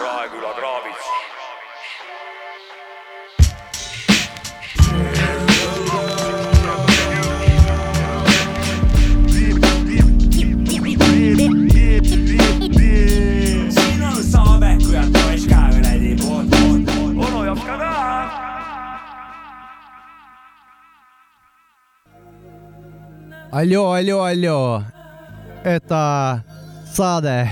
Raeküla kraavis. Алло, алло, алло. Это Сада.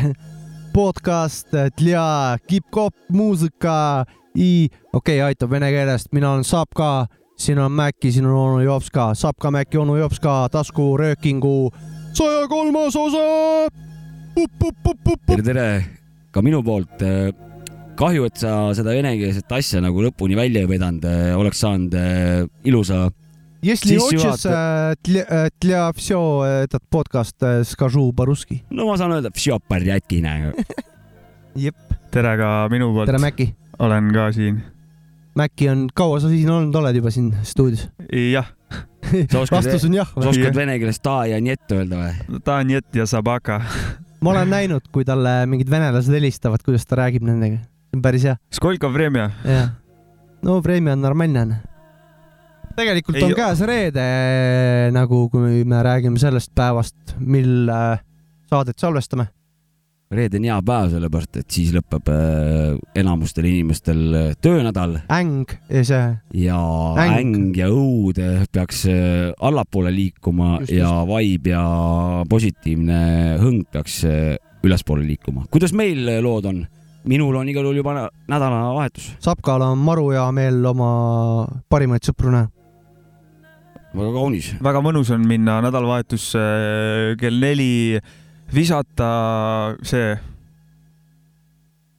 podcast для hip-hop muusika i okei okay, , aitab vene keelest , mina olen Sapka , siin on Mäkki , siin on onu Jopska , Sapka , Mäkki , onu Jopska , taskuröökingu saja kolmas osa . tere , tere ka minu poolt . kahju , et sa seda venekeelset asja nagu lõpuni välja ei vedanud , oleks saanud äh, ilusa . Если Sissejuhatav- хочешь э, для, э, для все этот подкаст э, скажу по-русски . no ma saan öelda , jep , tere ka minu poolt tere , Mäkki . olen ka siin . Mäkki on , kaua sa siin olnud oled juba siin stuudios ? jah , Sa oskad- vastus on jah sa või ? oskad vene keeles ta ja niet öelda või ? Tanjet ja Sabaka . ma olen näinud , kui talle mingid venelased helistavad , kuidas ta räägib nendega . see on päris hea , Skolko vremja ? jah . no Vremja on normalne . tegelikult Ei- on käes reede nagu, kui me räägime sellest päevast, mil äh, saadet salvestame. reede on hea päev, sellepärast et siis lõpeb äh, enamustel inimestel töönädal äng ja see, ja Äng. äng ja õud peaks allapoole liikuma Just, just, ja vibe ja positiivne hõng peaks ülespoole liikuma. kuidas meil lood on? minul on igal juhul juba nä- nädalavahetus, Sapkal on maru hea meel oma parimaid sõpru näha. Väga kaunis. väga mõnus on minna nädalavahetusse kell neli, visata see,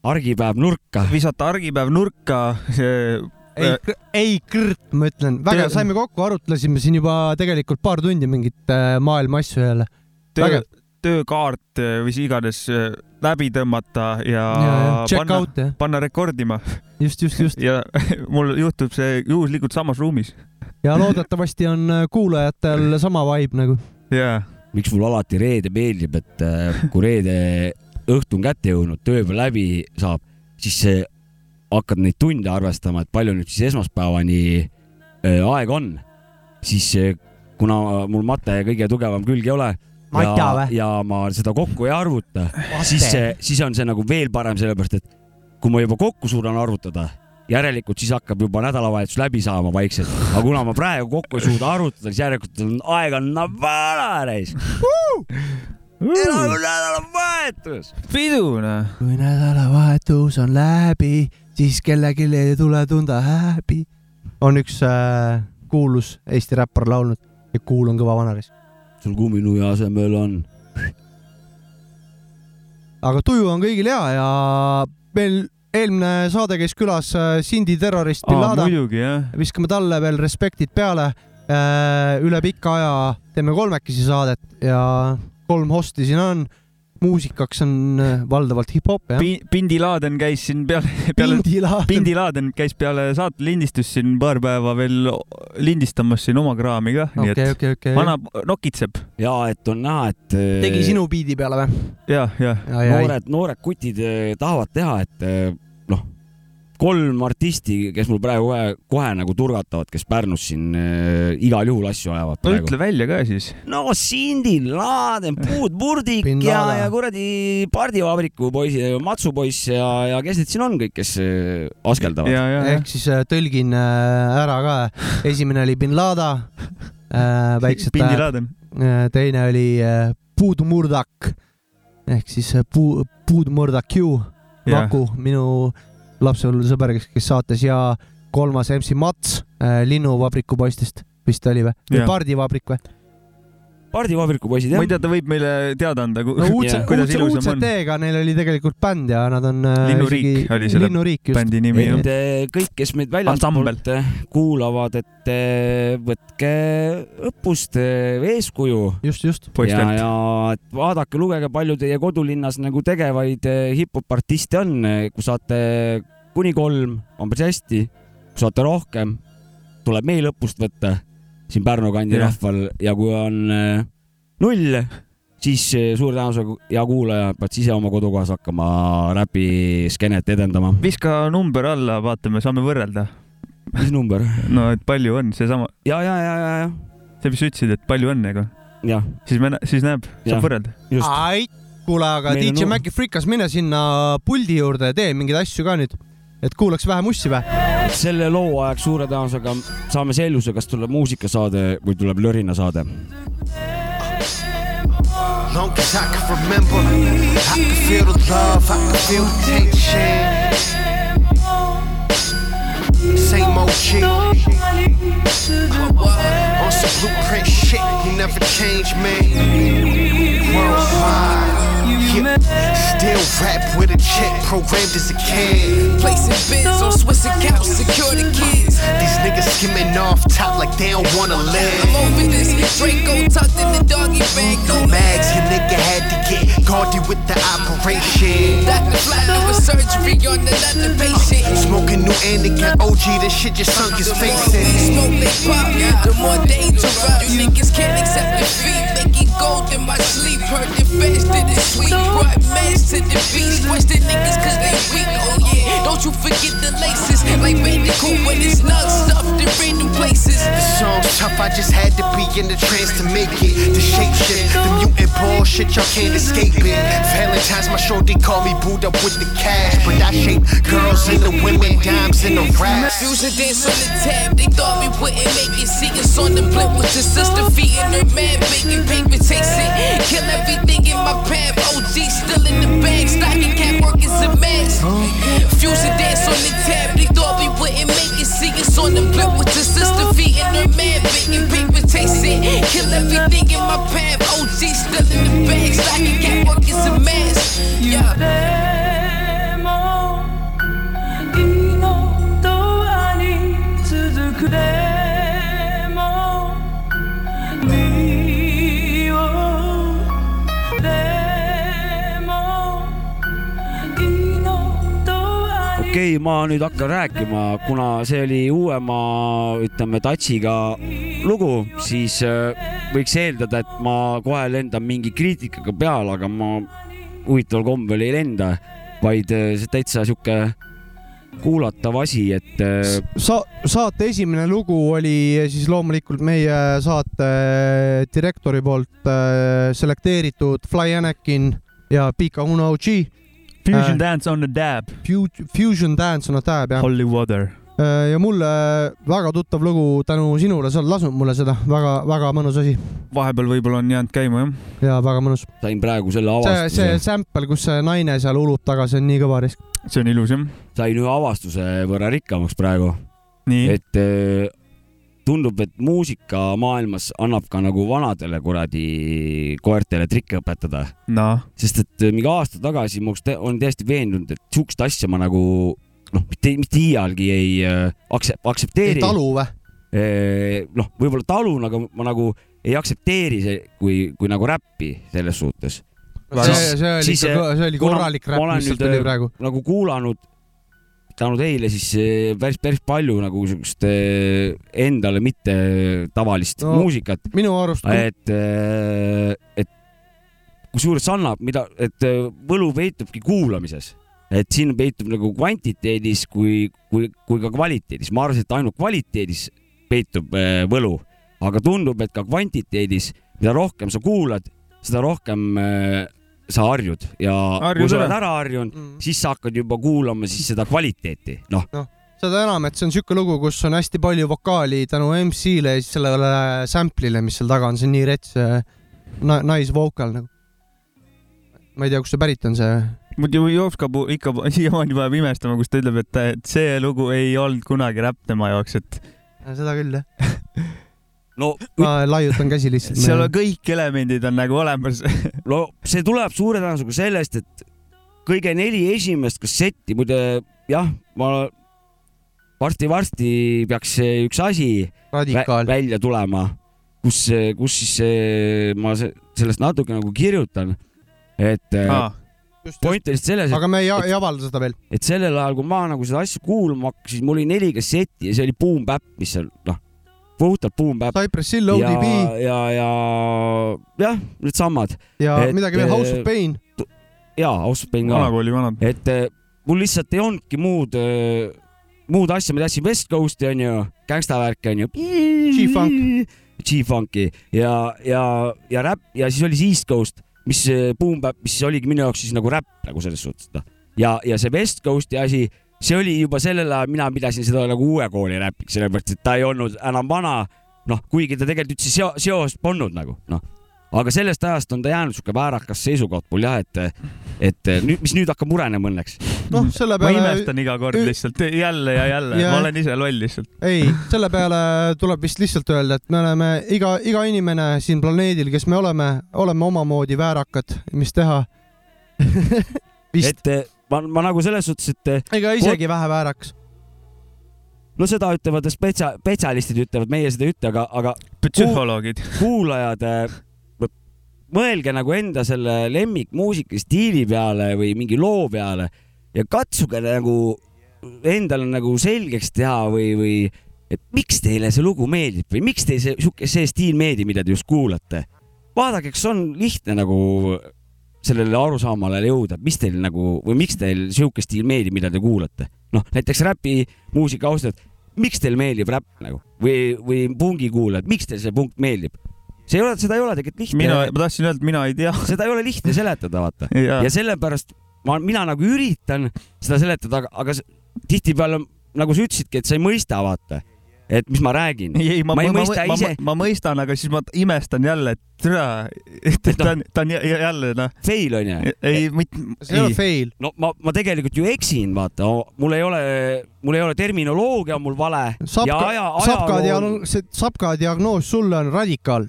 argipäev nurka. visata argipäev nurka, see ei Äh,, ei kõrt, ma ütlen, väga Töö- saime kokku, arutlesime siin juba tegelikult paar tundi mingit äh, maailma asju jälle. Vägev., töökaart või mis iganes äh, läbi tõmmata ja, check panna, out jah, panna rekordima. Just, just, just. Ja mul juhtub see juhuslikult samas ruumis. ja loodetavasti on äh, kuulajatel sama vibe nagu. jaa, miks mulle alati reede meeldib, et kui reede õhtu on kätte jõudnud, tööpäev läbi saab, siis hakkad neid tunde arvestama, et palju nüüd siis esmaspäevani aega on, siis kuna mul mate kõige tugevam külg ei ole Mata ja või?, ja ma seda kokku ei arvuta, siis, siis on see nagu veel parem, sellepärast et kui ma juba kokku suudan arvutada, järelikult siis hakkab juba nädalavahetus läbi saama vaikselt, aga kuna ma praegu kokku ei suuda arvutada, siis järelikult on aega on nabala reis. elame nädalavahetus. pidu noh. kui nädalavahetus on läbi, siis kellelgi ei tule tunda häbi. on üks äh, kuulus Eesti räppar laulnud ja kuul on kõva vanaris. Sul kumminuia asemel on. aga tuju on kõigil hea ja meil eelmine saade käis külas äh, Sindi terrorist bin Laden. viskame talle veel respektid peale. üle pika aja teeme kolmekesi saadet ja kolm hosti siin on. Muusikaks on äh, valdavalt hip-hop jah. Pindi Laden käis siin peale, peale, Pindi Laden käis peale saate lindistust siin paar päeva veel lindistamas siin oma kraami ka, nii okei, et okei, okei. vana nokitseb ja et on näha, et. tegi sinu biidi peale või? ja, ja noored, noored kutid eh, tahavad teha, et kolm artisti, kes mul praegu kohe, kohe nagu turgatavad, kes Pärnus siin äh, igal juhul asju ajavad no praegu. ütle välja ka siis. no Sindi, Laaden, Puud, Murdik Bin ja, ja kuradi pardivabriku poisid, Matsu poiss ja, ja kes need siin on kõik, kes äh, askeldavad. ja, ja, ja ehk siis äh, tõlgin äh, ära ka. esimene oli bin Laden äh,, väiksed tähed, Laden. teine oli äh, Puudmurdak ehk siis äh, Puu-, Puudmurdak ju, Maku, minu lapsepõlvesõber, kes käis saates ja kolmas MC Mats äh, linnuvabriku poistest vist oli või? või pardivabrik või? Pardivabriku poisid ma jah ei. tea, ta võib meile teada anda, no uudse, kuidas uudse. UCT-ga neil oli tegelikult bänd ja nad on äh, Linnuriik oli selle linnuriik bändi nimi jah et. eh, kõik, kes meid väljastpoolt eh, kuulavad, et eh, võtke õppust eeskuju just, just. ja, ja vaadake, lugege, palju teie kodulinnas nagu tegevaid hip-hop artiste on, kui saate kuni kolm, on päris hästi. kui saate rohkem, tuleb meil õppust võtta siin Pärnu kandi Jah. rahval ja kui on eh, null, siis eh, suure tõenäosusega hea kuulaja pead ise oma kodukohas hakkama räpiskenet edendama. viska number alla, vaatame, saame võrrelda. mis number? no et palju on seesama, ja, ja, ja, ja, ja, see, mis sa ütlesid, et palju on nagu, siis me, siis näeb, saab võrrelda. just. ai, kuule, aga Meil DJ Maci Frikas, mine sinna puldi juurde ja tee mingeid asju ka nüüd, et kuulaks vähe mussi või? Selle loo ajaks suure tõenäosusega saame selguse, kas tuleb muusikasaade või tuleb lörinasaade. Long as I can remember, I can feel the love, I can feel the tension. Same old shit. On some blueprint shit, you never change, man. Worldwide. Still rap with a check, programmed as a kid. Placing bids on Swiss accounts, secure the kids. These niggas skimming off top like they don't wanna live. I'm over this. Draco tucked in the doggy bag. No Mags, your nigga had to get gaudy with the operation. Dr. Flatner with surgery on another patient. Smoking new indica OG, this shit just sunk his face in. Smoke they pop, the more dangerous. You niggas can't accept defeat. Making gold in my sleep. Heard sweet. Brought mess to the beach. Question niggas cause they weak. Oh yeah, don't you forget the laces. Like Bandicoot when it's nuts stuffed in random places. The song's tough, I just had to be in the trance to make it. The shape shift, the mutant bullshit, y'all can't escape it. Valentine's, my shorty called me booed up with the cash. But I shape girls into women, dimes in the raps. Fusion dance on the tab, they thought we wouldn't make it. See us on the blimp with your sister feet in her man, baking paper it Kill everything in my path. OG still in the bag, stocking cap work is a mess. Fusion dance on the tab, they thought we wouldn't make it. See us on the blimp with your sister feet in her man, baking paper chasing. Kill everything in my path. OG still in the bag, stocking cap work is a mess. Yeah. Okei okay,, ma nüüd hakkan rääkima, kuna see oli uuema, ütleme, touch'iga lugu, siis äh, võiks eeldada, et ma kohe lendan mingi kriitikaga peale, aga ma huvitaval kombel ei lenda, vaid äh, see täitsa sihuke kuulatav asi, et äh, sa-, saate esimene lugu oli siis loomulikult meie saate direktori poolt selekteeritud Fly Anakin ja Pika Uno OG Fusion Äh. Dance on the dab, Fu- Fusion Dance on a tab jah. Holy Water. ja mulle väga tuttav lugu tänu sinule, sa oled lasknud mulle seda väga-väga mõnus asi vahepeal võib-olla on jäänud käima jah. ja väga mõnus. sain praegu selle see, see avastuse, sample, kus see naine seal ulub taga, see on nii kõva risk. see on ilus jah. sain ühe avastuse võrra rikkamaks praegu, nii, et äh, tundub, et muusikamaailmas annab ka nagu vanadele kuradi koertele trikke õpetada noh, sest et äh, mingi aasta tagasi ma oleks- olen täiesti veendunud, et siukest asja ma nagu noh, mitte, mitte iialgi ei äh, ei aktsepteeri. talu või? noh, võib-olla talun, aga ma nagu ei aktsepteeri see kui, kui nagu räppi selles suhtes. see, see oli siis, ikka, see oli korralik räpp, mis nüüd, tuli praegu. nagu kuulanud, tänu teile siis äh, päris, päris palju nagu siukest äh, endale mitte tavalist No, muusikat, minu arust, et, et kusjuures annab, mida, et võlu peitubki kuulamises, et siin peitub nagu kvantiteedis kui, kui, kui ka kvaliteedis, ma arvasin, et ainult kvaliteedis peitub võlu, aga tundub, et ka kvantiteedis, mida rohkem sa kuulad, seda rohkem sa harjud ja Harjud kui sa ära. oled ära harjunud, Mm. siis sa hakkad juba kuulama siis seda kvaliteeti, noh, seda enam, et see on siuke lugu, kus on hästi palju vokaali tänu MC-le ja siis sellele sample'ile, mis seal taga on, see on nii rets na- nice vocal nagu. ma ei tea, kust see pärit on, see. muidu Jovska pu- ikka siiamaani paneb imestama, kus ta ütleb, et, et see lugu ei olnud kunagi räpp tema jaoks, et seda küll jah. no ma laiutan käsi lihtsalt. seal on kõik elemendid on nagu olemas. no see tuleb suure tõenäosusega sellest, et kõige neli esimest kassetti, muide jah, ma varsti-varsti peaks see üks asi vä radikaal. välja tulema, kus, kus siis ma se- sellest natuke nagu kirjutan, et ah. point oli lihtsalt selles, aga me ei, ei avalda seda veel. et sellel ajal, kui ma nagu seda asja kuulama hakkasin, mul oli neli kassetti ja see oli Boom Bap, mis seal noh, puhtalt Boom Bap Cypress Hill, ja ODB, ja, ja jah, needsamad ja et, midagi veel, House äh, of Pain. ja House of Pain ka, vanakooli vanad. et äh, mul lihtsalt ei olnudki muud, muud asja, ma teadsin West Coast'i onju, gängstavärki onju. G-Funk. G-Funki ja, ja, ja räpp ja siis oli see East Coast, mis Boom Bap, mis oligi minu jaoks siis nagu räpp nagu selles suhtes noh. ja, ja see West Coast'i asi, see oli juba sellel ajal, mina pidasin seda nagu uue kooli räpiks, sellepärast et ta ei olnud enam vana, noh, kuigi ta tegelikult üldse seo-, seost polnud nagu noh, aga sellest ajast on ta jäänud sihuke väärakas seisukoht mul jah, et, et nüüd, mis nüüd hakkab murenema õnneks. noh, selle ma peale, imestan iga kord lihtsalt jälle ja jälle, Ja- ma olen ise loll lihtsalt. ei, selle peale tuleb vist lihtsalt öelda, et me oleme iga, iga inimene siin planeedil, kes me oleme, oleme omamoodi väärakad, mis teha. vist, et ma, ma nagu selles suhtes, et ega isegi vähe väärakas. no seda ütlevad spetsia-, spetsialistid ütlevad, meie seda ei ütle, aga, aga psühholoogid. kuulajad, mõelge nagu enda selle lemmikmuusika stiili peale või mingi loo peale ja katsuge nagu endale nagu selgeks teha või, või et miks teile see lugu meeldib või miks teile see see stiil meeldib, mida te just kuulate. vaadake, kas on lihtne nagu sellele arusaamale jõuda, mis teil nagu või miks teil sihuke stiil meeldib, mida te kuulate. noh, näiteks räpimuusika austajad, miks teile meeldib räpp nagu või, või pungi kuulajad, miks teile see punkt meeldib? see ei ole, seda ei ole tegelikult lihtne mina, ma tahtsin öelda, et mina ei tea. seda ei ole lihtne seletada, vaata. ja ja sellepärast ma, mina nagu üritan seda seletada, aga, aga tihtipeale nagu sa ütlesidki, et sa ei mõista, vaata, et mis ma räägin. ei, ma, Ma ei ma, mõista ma, ise- ma, ma mõistan, aga siis ma imestan jälle, et tere, et noh- ta on, ta on jä- jälle noh, Fail on ju. ei, mitte, see ei ole fail. no ma, ma tegelikult ju eksin, vaata, mul ei ole, mul ei ole terminoloogia on mul vale. Sapka, Sapka diagnoos, Sapka diagnoos sulle on radikaal.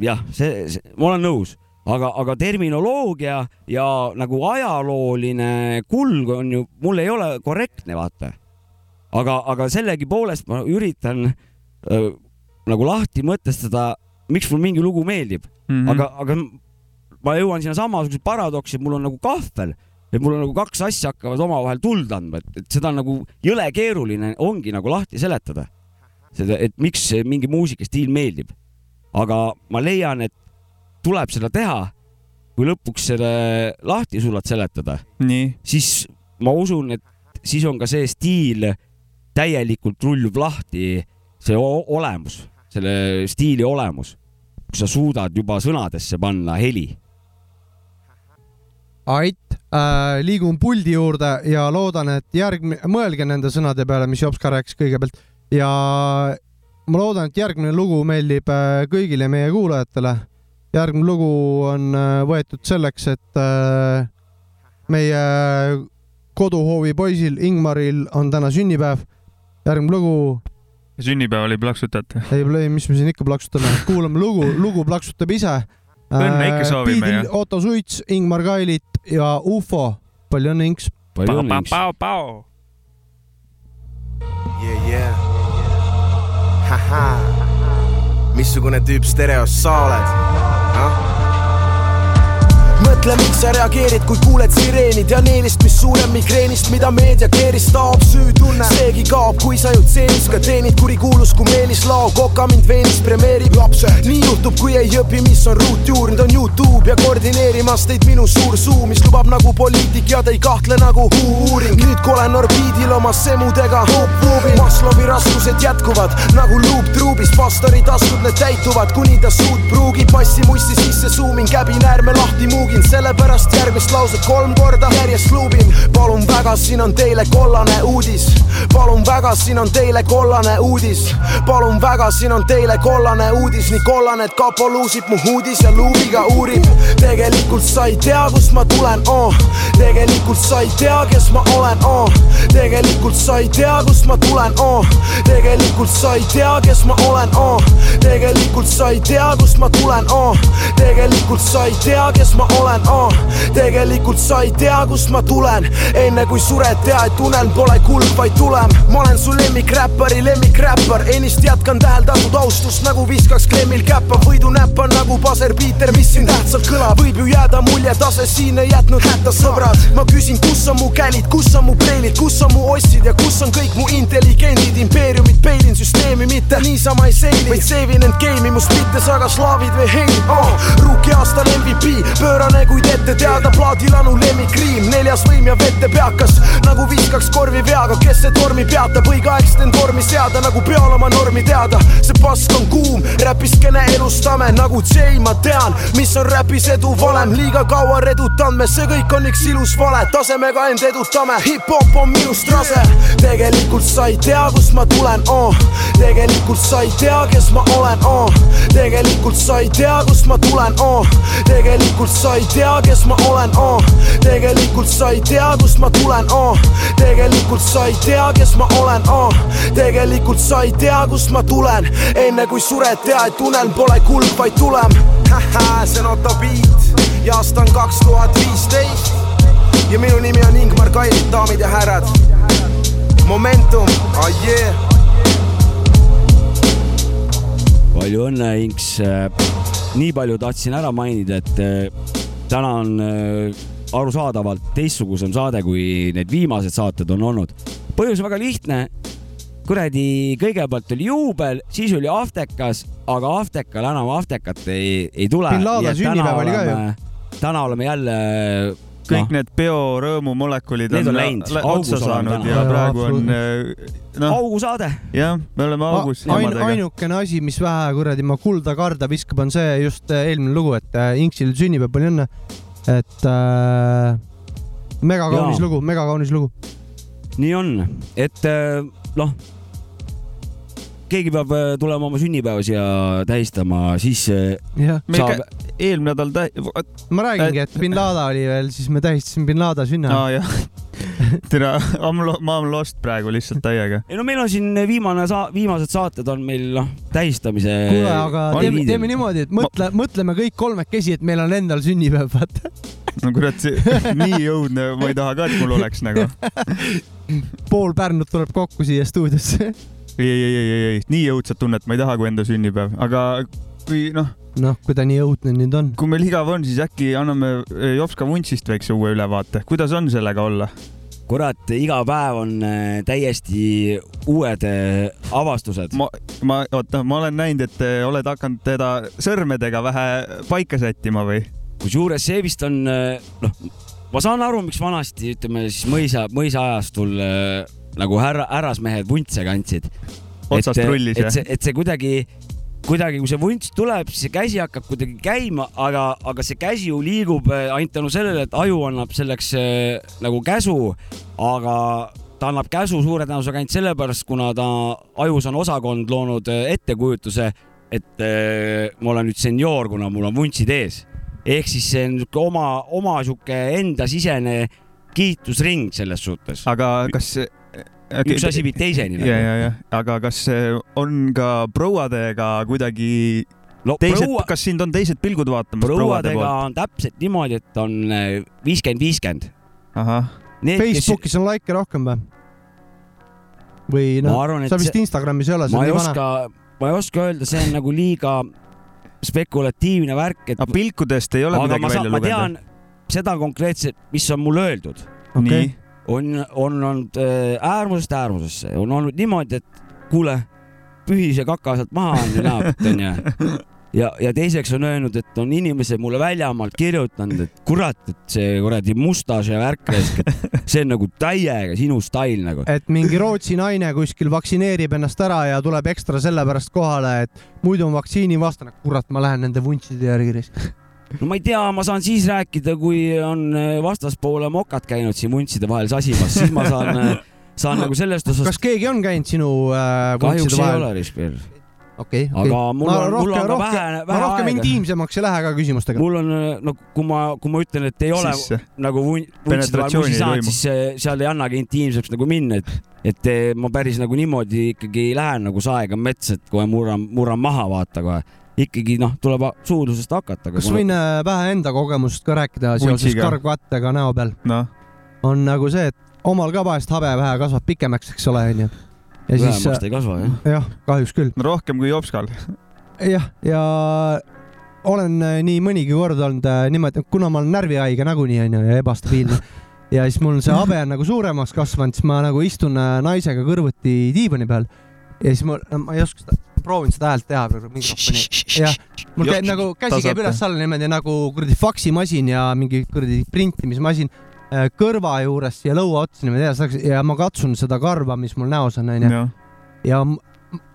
jah, see, see, ma olen nõus, aga, aga terminoloogia ja nagu ajalooline kulg on ju, mul ei ole korrektne, vaata. aga, aga sellegipoolest ma üritan äh, nagu lahti mõtestada, miks mulle mingi lugu meeldib mm. -hmm. aga, aga ma jõuan sinna samasuguse paradoksi, et mul on nagu kahvel, et mul on nagu kaks asja hakkavad omavahel tuld andma, et, et seda on nagu jõle keeruline ongi nagu lahti seletada. seda, et miks mingi muusikastiil meeldib aga ma leian, et tuleb seda teha, kui lõpuks selle lahti suudad seletada, siis ma usun, et siis on ka see stiil täielikult rullub lahti, see olemus, selle stiili olemus, kui sa suudad juba sõnadesse panna heli. Ait äh,, liigun puldi juurde ja loodan, et järgmine, mõelge nende sõnade peale, mis Jops ka rääkis kõigepealt ja ma loodan, et järgmine lugu meeldib äh, kõigile meie kuulajatele. järgmine lugu on äh, võetud selleks, et äh, meie koduhoovi poisil Ingmaril on täna sünnipäev. Järgmine lugu, sünnipäeval ei plaksutate. ei, ei, mis me siin ikka plaksutame, kuulame lugu, lugu plaksutab ise. Õnne ikka soovime, jah. Otto Suits, Ingmar Kailit ja Ufo, palju õnne, Inks. palju õnne, Inks. pau. Yeah, yeah. Haha. missugune tüüp stereos sa oled ah?? mõtle, miks sa reageerid, kui kuuled sireenid ja neelist, mis suurem migreenist, mida meedia keeris taob, süütunne seegi kaob, kui sa ju tseenis ka teenid, kurikuulus kui Meelis Lao, koka mind veenis premeerib lapse. nii juhtub, kui ei õpi, mis on ruutjuur, nüüd on Youtube ja koordineerimas teid minu suur suu, mis lubab nagu poliitik ja te ei kahtle nagu uuring. nüüd kui olen orbiidil oma semudega, Maslowi raskused jätkuvad nagu luup truubis, pastori taskud need täituvad, kuni ta suud pruugib, massimussi sisse suumin, käbin äärme lahti muugin, sellepärast järgmist lauset kolm korda järjest luubin. palun väga, siin on teile kollane uudis, palun väga, siin on teile kollane uudis, palun väga, siin on teile kollane uudis, nii kollane, et kapo luusib mu huudis ja luubiga uurib. tegelikult sa ei tea, kust ma tulen, oh, tegelikult sa ei tea, kes ma olen, oh, tegelikult sa ei tea, kust ma tulen, oh, tegelikult sa ei tea, kes ma olen, oh, tegelikult sa ei tea, kust ma tulen, oh, tegelikult sa ei tea, kes ma olen, oh, tegelikult sa ei tea, kust ma tulen, enne kui sured, tea, et unen pole kulg, vaid tulem. ma olen su lemmikräppari lemmikräppar, ennist jätkan täheldatud austust nagu viskaks Kreml käppa, võidunäpp on nagu Paser-Piiter, mis siin tähtsalt kõlab, võib ju jääda mulje, tase siin ei jätnud hätta, sõbrad. ma küsin, kus on mu kälid, kus on mu preilid, kus on mu ossid ja kus on kõik mu intelligendid, impeeriumit peilin süsteemi, mitte niisama ei seili, vaid seevin end game'i, must mitte saga slaavid või hein oh,. Rookie aastal MVP, pöörane kuid ette teada, plaadilanu lemmikriim, neljas võim ja vette peakas, nagu viskaks korvi veaga, kes see tormi peatab, õigeaegselt end vormi seada, nagu peal oma normi teada. see pask on kuum, räpiskene elustame nagu J, ma tean, mis on räpis edu valem, liiga kaua redutanud me, see kõik on üks ilus vale, tasemega end edutame, hip-hop on minust rase. tegelikult sa ei tea, kust ma tulen oh., tegelikult sa ei tea, kes ma olen oh., tegelikult sa ei tea, kust ma tulen oh., tegelikult sa ei tea, kes ma olen oh., tegelikult sa ei tea, kust ma tulen oh., tegelikult sa ei tea, kes ma olen oh., tegelikult sa ei tea, kust ma tulen, enne kui sured, tea, et unelm pole kulg, vaid tulem. see on Otto Beat ja aasta on kaks tuhat viisteist ja minu nimi on Ingmar Kairit, daamid ja härrad. Momentum, ah yeah. palju õnne, Inks. nii palju tahtsin ära mainida, et äh, täna on äh, arusaadavalt teistsugusem saade, kui need viimased saated on olnud. põhjus väga lihtne. kuradi, kõigepealt oli juubel, siis oli Aftekas, aga Aftekal enam Aftekat ei, ei tule. Bin Laden sünnipäev oli ka ju.. täna oleme jälle. Kõik need biorõõmu molekulid Need on, on läinud. otsa saanud ja praegu on absoluutselt. noh, augusaade. jah, me oleme augus Ain, jamadega. ainukene asi, mis vähe kuradi ma kulda karda viskab, on see just äh, eelmine lugu, et äh, Inksil sünnipäev, palju õnne. et äh, megakaunis lugu, megakaunis lugu. nii on, et noh, keegi peab äh, tulema oma sünnipäeva siia tähistama, siis äh, me saab eelmine nädal tä-, ma räägingi, et bin Laden oli veel, siis me tähistasime bin sünna aa jah, tere, ma olen lost praegu lihtsalt täiega. ei no meil on siin viimane saa-, viimased saated on meil noh, tähistamise. kuule, aga teeme, teeme niimoodi, et mõtle, mõtleme kõik kolmekesi, et meil on endal sünnipäev, vaata. no kurat, nii õudne ma ei taha ka, et mul oleks nagu. pool Pärnut tuleb kokku siia stuudiosse. ei, ei, ei, ei, ei, nii õudset tunnet ma ei taha, kui enda sünnipäev, aga kui noh, noh, kui ta nii õudne nüüd on. kui meil igav on, siis äkki anname eh, Jopska vuntsist väikse uue ülevaate, kuidas on sellega olla? kurat, iga päev on äh, täiesti uued äh, avastused. ma, ma, oota, ma olen näinud, et oled hakanud teda sõrmedega vähe paika sättima või? kusjuures see vist on noh, ma saan aru, miks vanasti ütleme siis mõisa, mõisaajastul nagu härra, härrasmehed vuntse kandsid. otsast et, rullis et jah? see, et see kuidagi, kuidagi, kui see vunts tuleb, siis see käsi hakkab kuidagi käima, aga, aga see käsi ju liigub äh, ainult tänu sellele, et aju annab selleks äh, nagu käsu, aga ta annab käsu suure tõenäosusega ainult sellepärast, kuna ta ajus on osakond loonud äh, ettekujutuse, et äh, ma olen nüüd senioor, kuna mul on vuntsid ees. ehk siis see on niisugune oma, oma sihuke endasisene kiitusring selles suhtes. aga kas üks asi viib teiseni ja, ja, ja, aga kas see on ka prouadega kuidagi no teised proua, kas sind on teised pilgud vaatamas prouade prouadega poolt? on täpselt niimoodi, et on äh, viiskümmend, viiskümmend. Need, kes, Facebookis on likee rohkem või? või ma noh, arvan, et sa vist see, Instagramis ei ole, see ma on ei oska, ma ei oska öelda, see on nagu liiga spekulatiivne värk, et aga pilkudest ei ole aga midagi ma, välja saan, ma lugeda tean? seda konkreetselt, mis on mulle öeldud, nii, on, on olnud äh, äärmusest äärmusesse, on olnud niimoodi, et kuule, pühi see kaka sealt maha onju näolt onju. ja, ja teiseks on öelnud, et on inimesed mulle väljamaalt kirjutanud, et kurat, et see kuradi mustaaž ja värk, see on nagu täiega sinu stail nagu. et mingi Rootsi naine kuskil vaktsineerib ennast ära ja tuleb ekstra sellepärast kohale, et muidu on vaktsiinivastane. kurat, ma lähen nende vuntside järgi. No ma ei tea, ma saan siis rääkida, kui on äh, vastaspoole mokad käinud siin vuntside vahel sasimas, siis ma saan, saan nagu sellest osast kas keegi on käinud sinu äh, kahjuks vuntside ei vahel? ole Rispil. okei, okei. aga mul ma on, mul rohkem, on ka rohkem, vähe, vähe rohkem aega. intiimsemaks ei lähe ka küsimustega. mul on no kui ma, kui ma ütlen, et ei ole sisse. nagu vun- vuntside vahel Penetratsiooni ei saanud, siis seal ei annagi intiimseks nagu minna, et, et eh, ma päris nagu niimoodi ikkagi lähen nagu saega metsa, et kohe murran, murran maha, vaata kohe. Ikkagi noh, tuleb suudlusest hakata. kas võin äh, vähe enda kogemusest ka rääkida seoses karvkattega näo peal? noh, on nagu see, et omal ka vahest habe vähe kasvab pikemaks, eks ole, onju. ja siis vähemasti ei kasva jah. jah, kahjuks küll. rohkem kui Jopskal. jah, ja olen äh, nii mõnigi kord olnud äh, niimoodi, kuna ma olen närvihaige nagunii onju ja ebastabiilne ja siis mul see habe on nagu suuremaks kasvanud, siis ma nagu istun äh, naisega kõrvuti diivani peal ja siis ma, ma ei oska seda, proovin seda häält teha praegu mikrofoni. jah, mul käib nagu käsi käib üles-alla niimoodi nagu kuradi faksimasin ja mingi kuradi printimismasin äh, kõrva juures ja lõua otsa niimoodi edasi ja ma katsun seda karva, mis mul näos on onju ja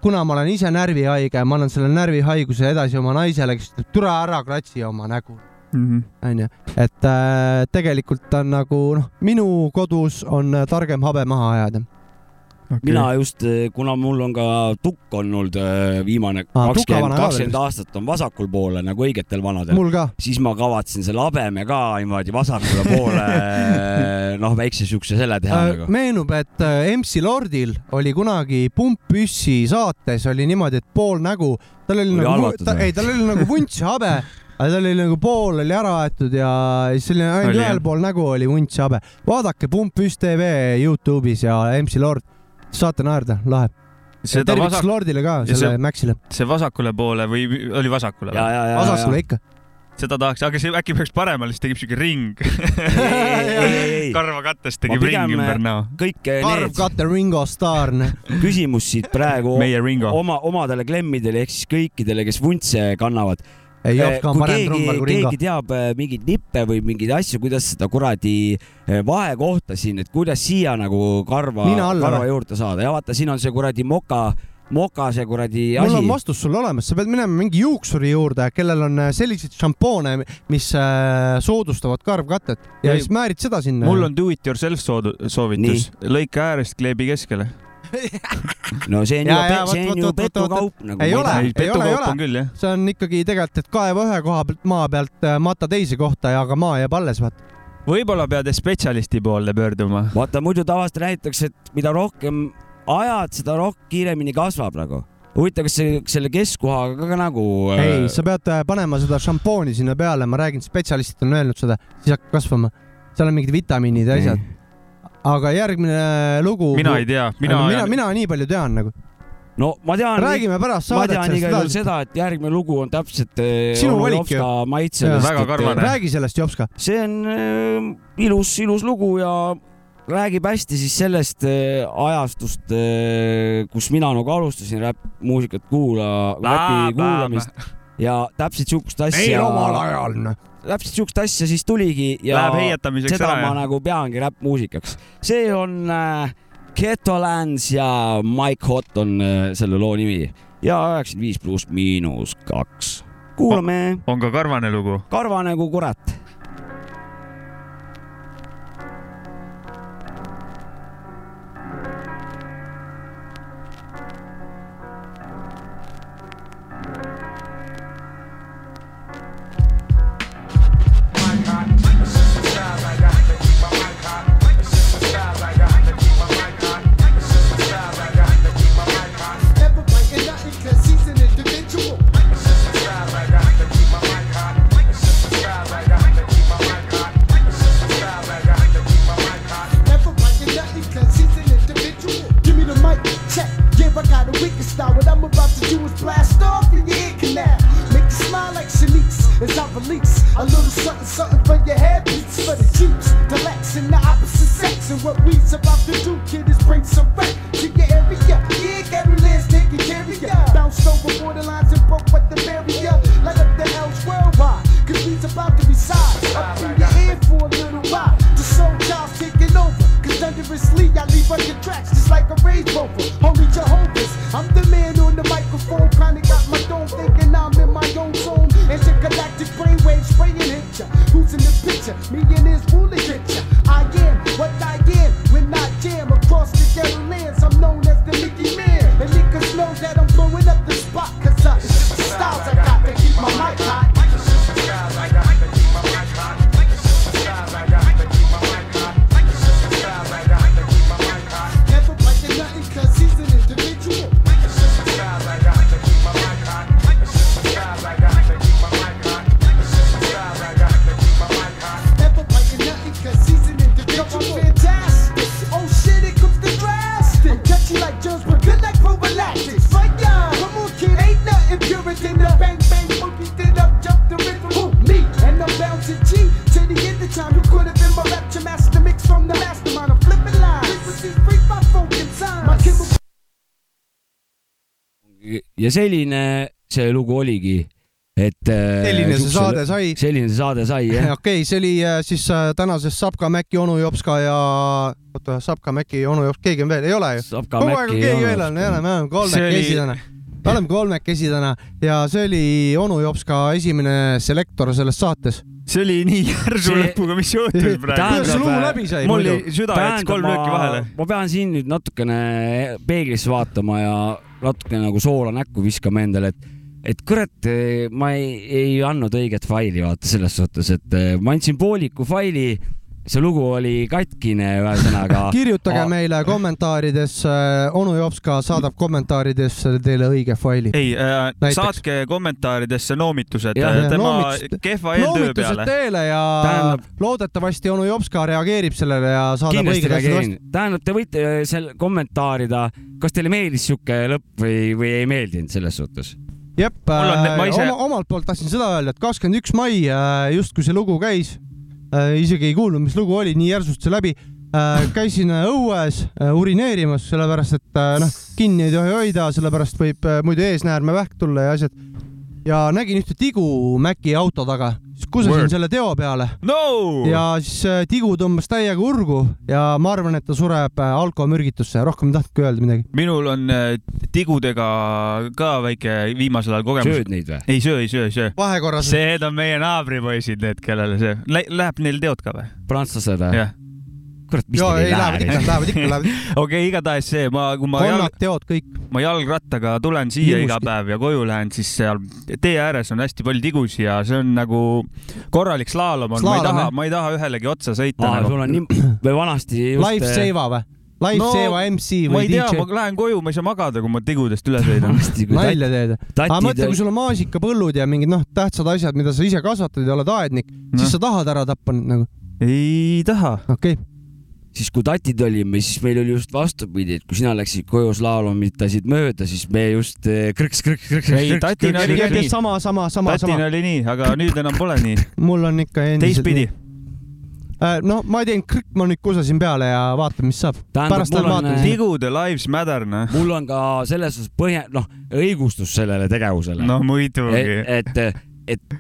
kuna ma olen ise närvihaige, ma annan selle närvihaiguse edasi oma naisele, kes ütleb, tule ära kratsi oma nägu, Mhm. onju. et äh, tegelikult on nagu noh, minu kodus on äh, targem habe maha ajada. Mina just, kuna mul on ka tukk olnud äh, viimane Aa, kakskümmend, kakskümmend aastat on vasakul poole nagu õigetel vanadel, siis ma kavatsen selle habeme ka niimoodi vasakule poole noh, väikse siukse selle teha äh, nagu. meenub, et äh, MC Lordil oli kunagi Pumppüssi saates oli niimoodi, et pool nägu, tal oli Oli nagu ta, ei, tal oli nagu vunts habe, aga tal oli nagu pool oli ära aetud ja siis oli ainult ühel pool nägu oli vunts habe. vaadake Pumppüss tv Youtube'is ja MC Lord, saate naerda, lahe. seda tervitus vasak, Lordile ka, selle see- Maxile, see vasakule poole või oli vasakule ja, või? ja, ja, vasakule ikka. seda tahaks, aga see äkki peaks paremale, siis tekib siuke ring. ei, ei, ei, karva kattest Ma tekib pigem- ring ümber näo. kõik Karv need Katte Ringo Starr, küsimus siit praegu oma, omadele klemmidele ehk siis kõikidele, kes vuntse kannavad. Ei Jopska on kui parem keegi trummar, kui Ringo keegi. teab äh, mingeid nippe või mingeid asju, kuidas seda kuradi äh, vahekohta siin, et kuidas siia nagu karva, karva juurde saada ja vaata, siin on see kuradi moka, moka see kuradi mul on asi. vastus sulle olemas, sa pead minema mingi juuksuri juurde, kellel on selliseid šampoone, mis soodustavad karvkatet ja Ei, siis määrid seda sinna. mul on do it yourself soovitus, lõika äärest, kleebi keskele. No see on Ja, ju see on ju petukaup nagu. Ei ole. ei, ole, ei ole. see on ikkagi tegelikult, et kaeva ühe koha pealt maa pealt äh, mata teise kohta ja aga maa jääb alles, vaata. võib-olla pead spetsialisti poole pöörduma. vaata muidu tavaliselt räägitakse, et mida rohkem ajad, seda rohkem kiiremini kasvab nagu. huvitav, kas see selle keskkohaga ka, nagu äh, ei, sa pead äh, panema seda šampooni sinna peale, ma räägin, spetsialistid on öelnud seda, siis hakkab kasvama. seal on mingid vitamiinid ja asjad. Aga järgmine lugu. mina ei tea, mina mina, mina, nii palju tean nagu. no ma tean, räägime pärast ma saadet tean igal juhul seda, et järgmine lugu on täpselt äh, Sinu valik ju. Jopska maitse. Jaa. Väga karvane. räägi sellest, Jopska. see on äh, ilus, ilus lugu ja räägib hästi siis sellest äh, ajastust äh,, kus mina nagu alustasin räppmuusikat kuula, räpi kuulamist ja täpselt siukest asja, ajal. Täpselt siukest asja siis tuligi ja läheb heietamiseks seda ära ma ja nagu peangi räppmuusikaks. see on äh, Ghettolands ja Mike Hot on äh, selle loo nimi ja üheksakümmend viis pluss miinus kaks. kuulame on ka karvane lugu. karva nagu kurat. A little something, something ja selline see lugu oligi, et. selline see saade sai. selline see saade sai jah. okei, see oli äh, siis äh, tänases Sapka, Mäkki, onu Jopska ja oota, Sapka, Mäkki, onu Jopska, keegi on veel, ei ole ju? Kogu aeg on keegi veel on, ei ole, me oleme kolmekesi täna. me oleme kolmekesi täna ja see oli onu Jopska esimene selektor selles saates. see oli nii järsu See- lõpuga, mis juhtus kuidas praegu see lugu läbi sai mul süda jättis kolm lööki vahele. ma pean siin nüüd natukene peeglisse vaatama ja natukene nagu soola näkku viskama endale, et et kurat, ma ei, ei andnud õiget faili, vaata selles suhtes, et eh, ma andsin pooliku faili, see lugu oli katkine, ühesõnaga. kirjutage meile kommentaarides, onu Jopska saadab kommentaarides teile õige faili. ei äh,, saatke kommentaaridesse noomitused Jah, äh, tema noomitused- kehva eeltöö noomitused peale. teele ja Tähendab- loodetavasti onu Jopska reageerib sellele ja saadab kindlasti õiged asjad vastu. reageerin. tähendab, te võite seal kommentaarida, kas teile meeldis sihuke lõpp või, või ei meeldinud selles suhtes. jep, ma ise- oma, omalt poolt tahtsin seda öelda, et kakskümmend üks mai äh, justkui see lugu käis, isegi ei kuulnud, mis lugu oli, nii järsust see läbi. käisin äh, õues äh, urineerimas, sellepärast et äh, noh, kinni ei tohi hoida, sellepärast võib äh, muidu eesnäärme vähk tulla ja asjad. ja nägin ühte tigu Maci auto taga, Word. selle teo peale no ja siis äh, tigu tõmbas täiega urgu ja ma arvan, et ta sureb äh, alkomürgitusse, rohkem ei tahtnudki öelda midagi. minul on äh, tigudega ka väike viimasel ajal kogemus. sööd neid või? ei söö, ei söö, ei söö. vahekorras. Need on meie naabripoisid, need, kellele see Lä, läheb neil teod ka või? prantslased või? jah. kurat, mis ja teil ei ei lähevad ikka, lähe? lähevad ikka, lähevad ikka. okei okay,, igatahes see, ma, kui ma konnad, teod, kõik. ma jalgrattaga tulen siia Hirmus- iga päev ja koju lähen, siis seal tee ääres on hästi palju tigusi ja see on nagu korralik slaalom on, ma ei taha ma ei taha ühelegi otsa sõita aa, nagu. sul on nii, või vanasti just. äh, Live Seva või? Live No, Seva MC ma või ei tea, DJ ma? lähen koju, ma ei saa magada, kui ma tigudest üle sõidan. nalja teed? aga mõtle, kui sul on maasikapõllud ja mingid noh, tähtsad asjad, mida sa ise kasvatad ja oled aednik, siis Noh. sa tahad ära tappa neid nagu, ei taha. okei okay.. Siis kui tatid olime, siis meil oli just vastupidi, et kui sina läksid koju slaalomitasid mööda, siis me just eh, krõks, krõks, krõks, Ei, tatina oli ka nii. sama, sama, sama, tatina sama. oli nii, aga nüüd enam pole nii. mul on ikka endiselt teistpidi. Äh, no ma teen krõkk, ma nüüd kusasin peale ja vaatan, mis saab. Pärast lähen vaatan äh,. tigude lives matter, noh. mul on ka selles suhtes põhja, noh, õigustus sellele tegevusele no muidugi. et, et, et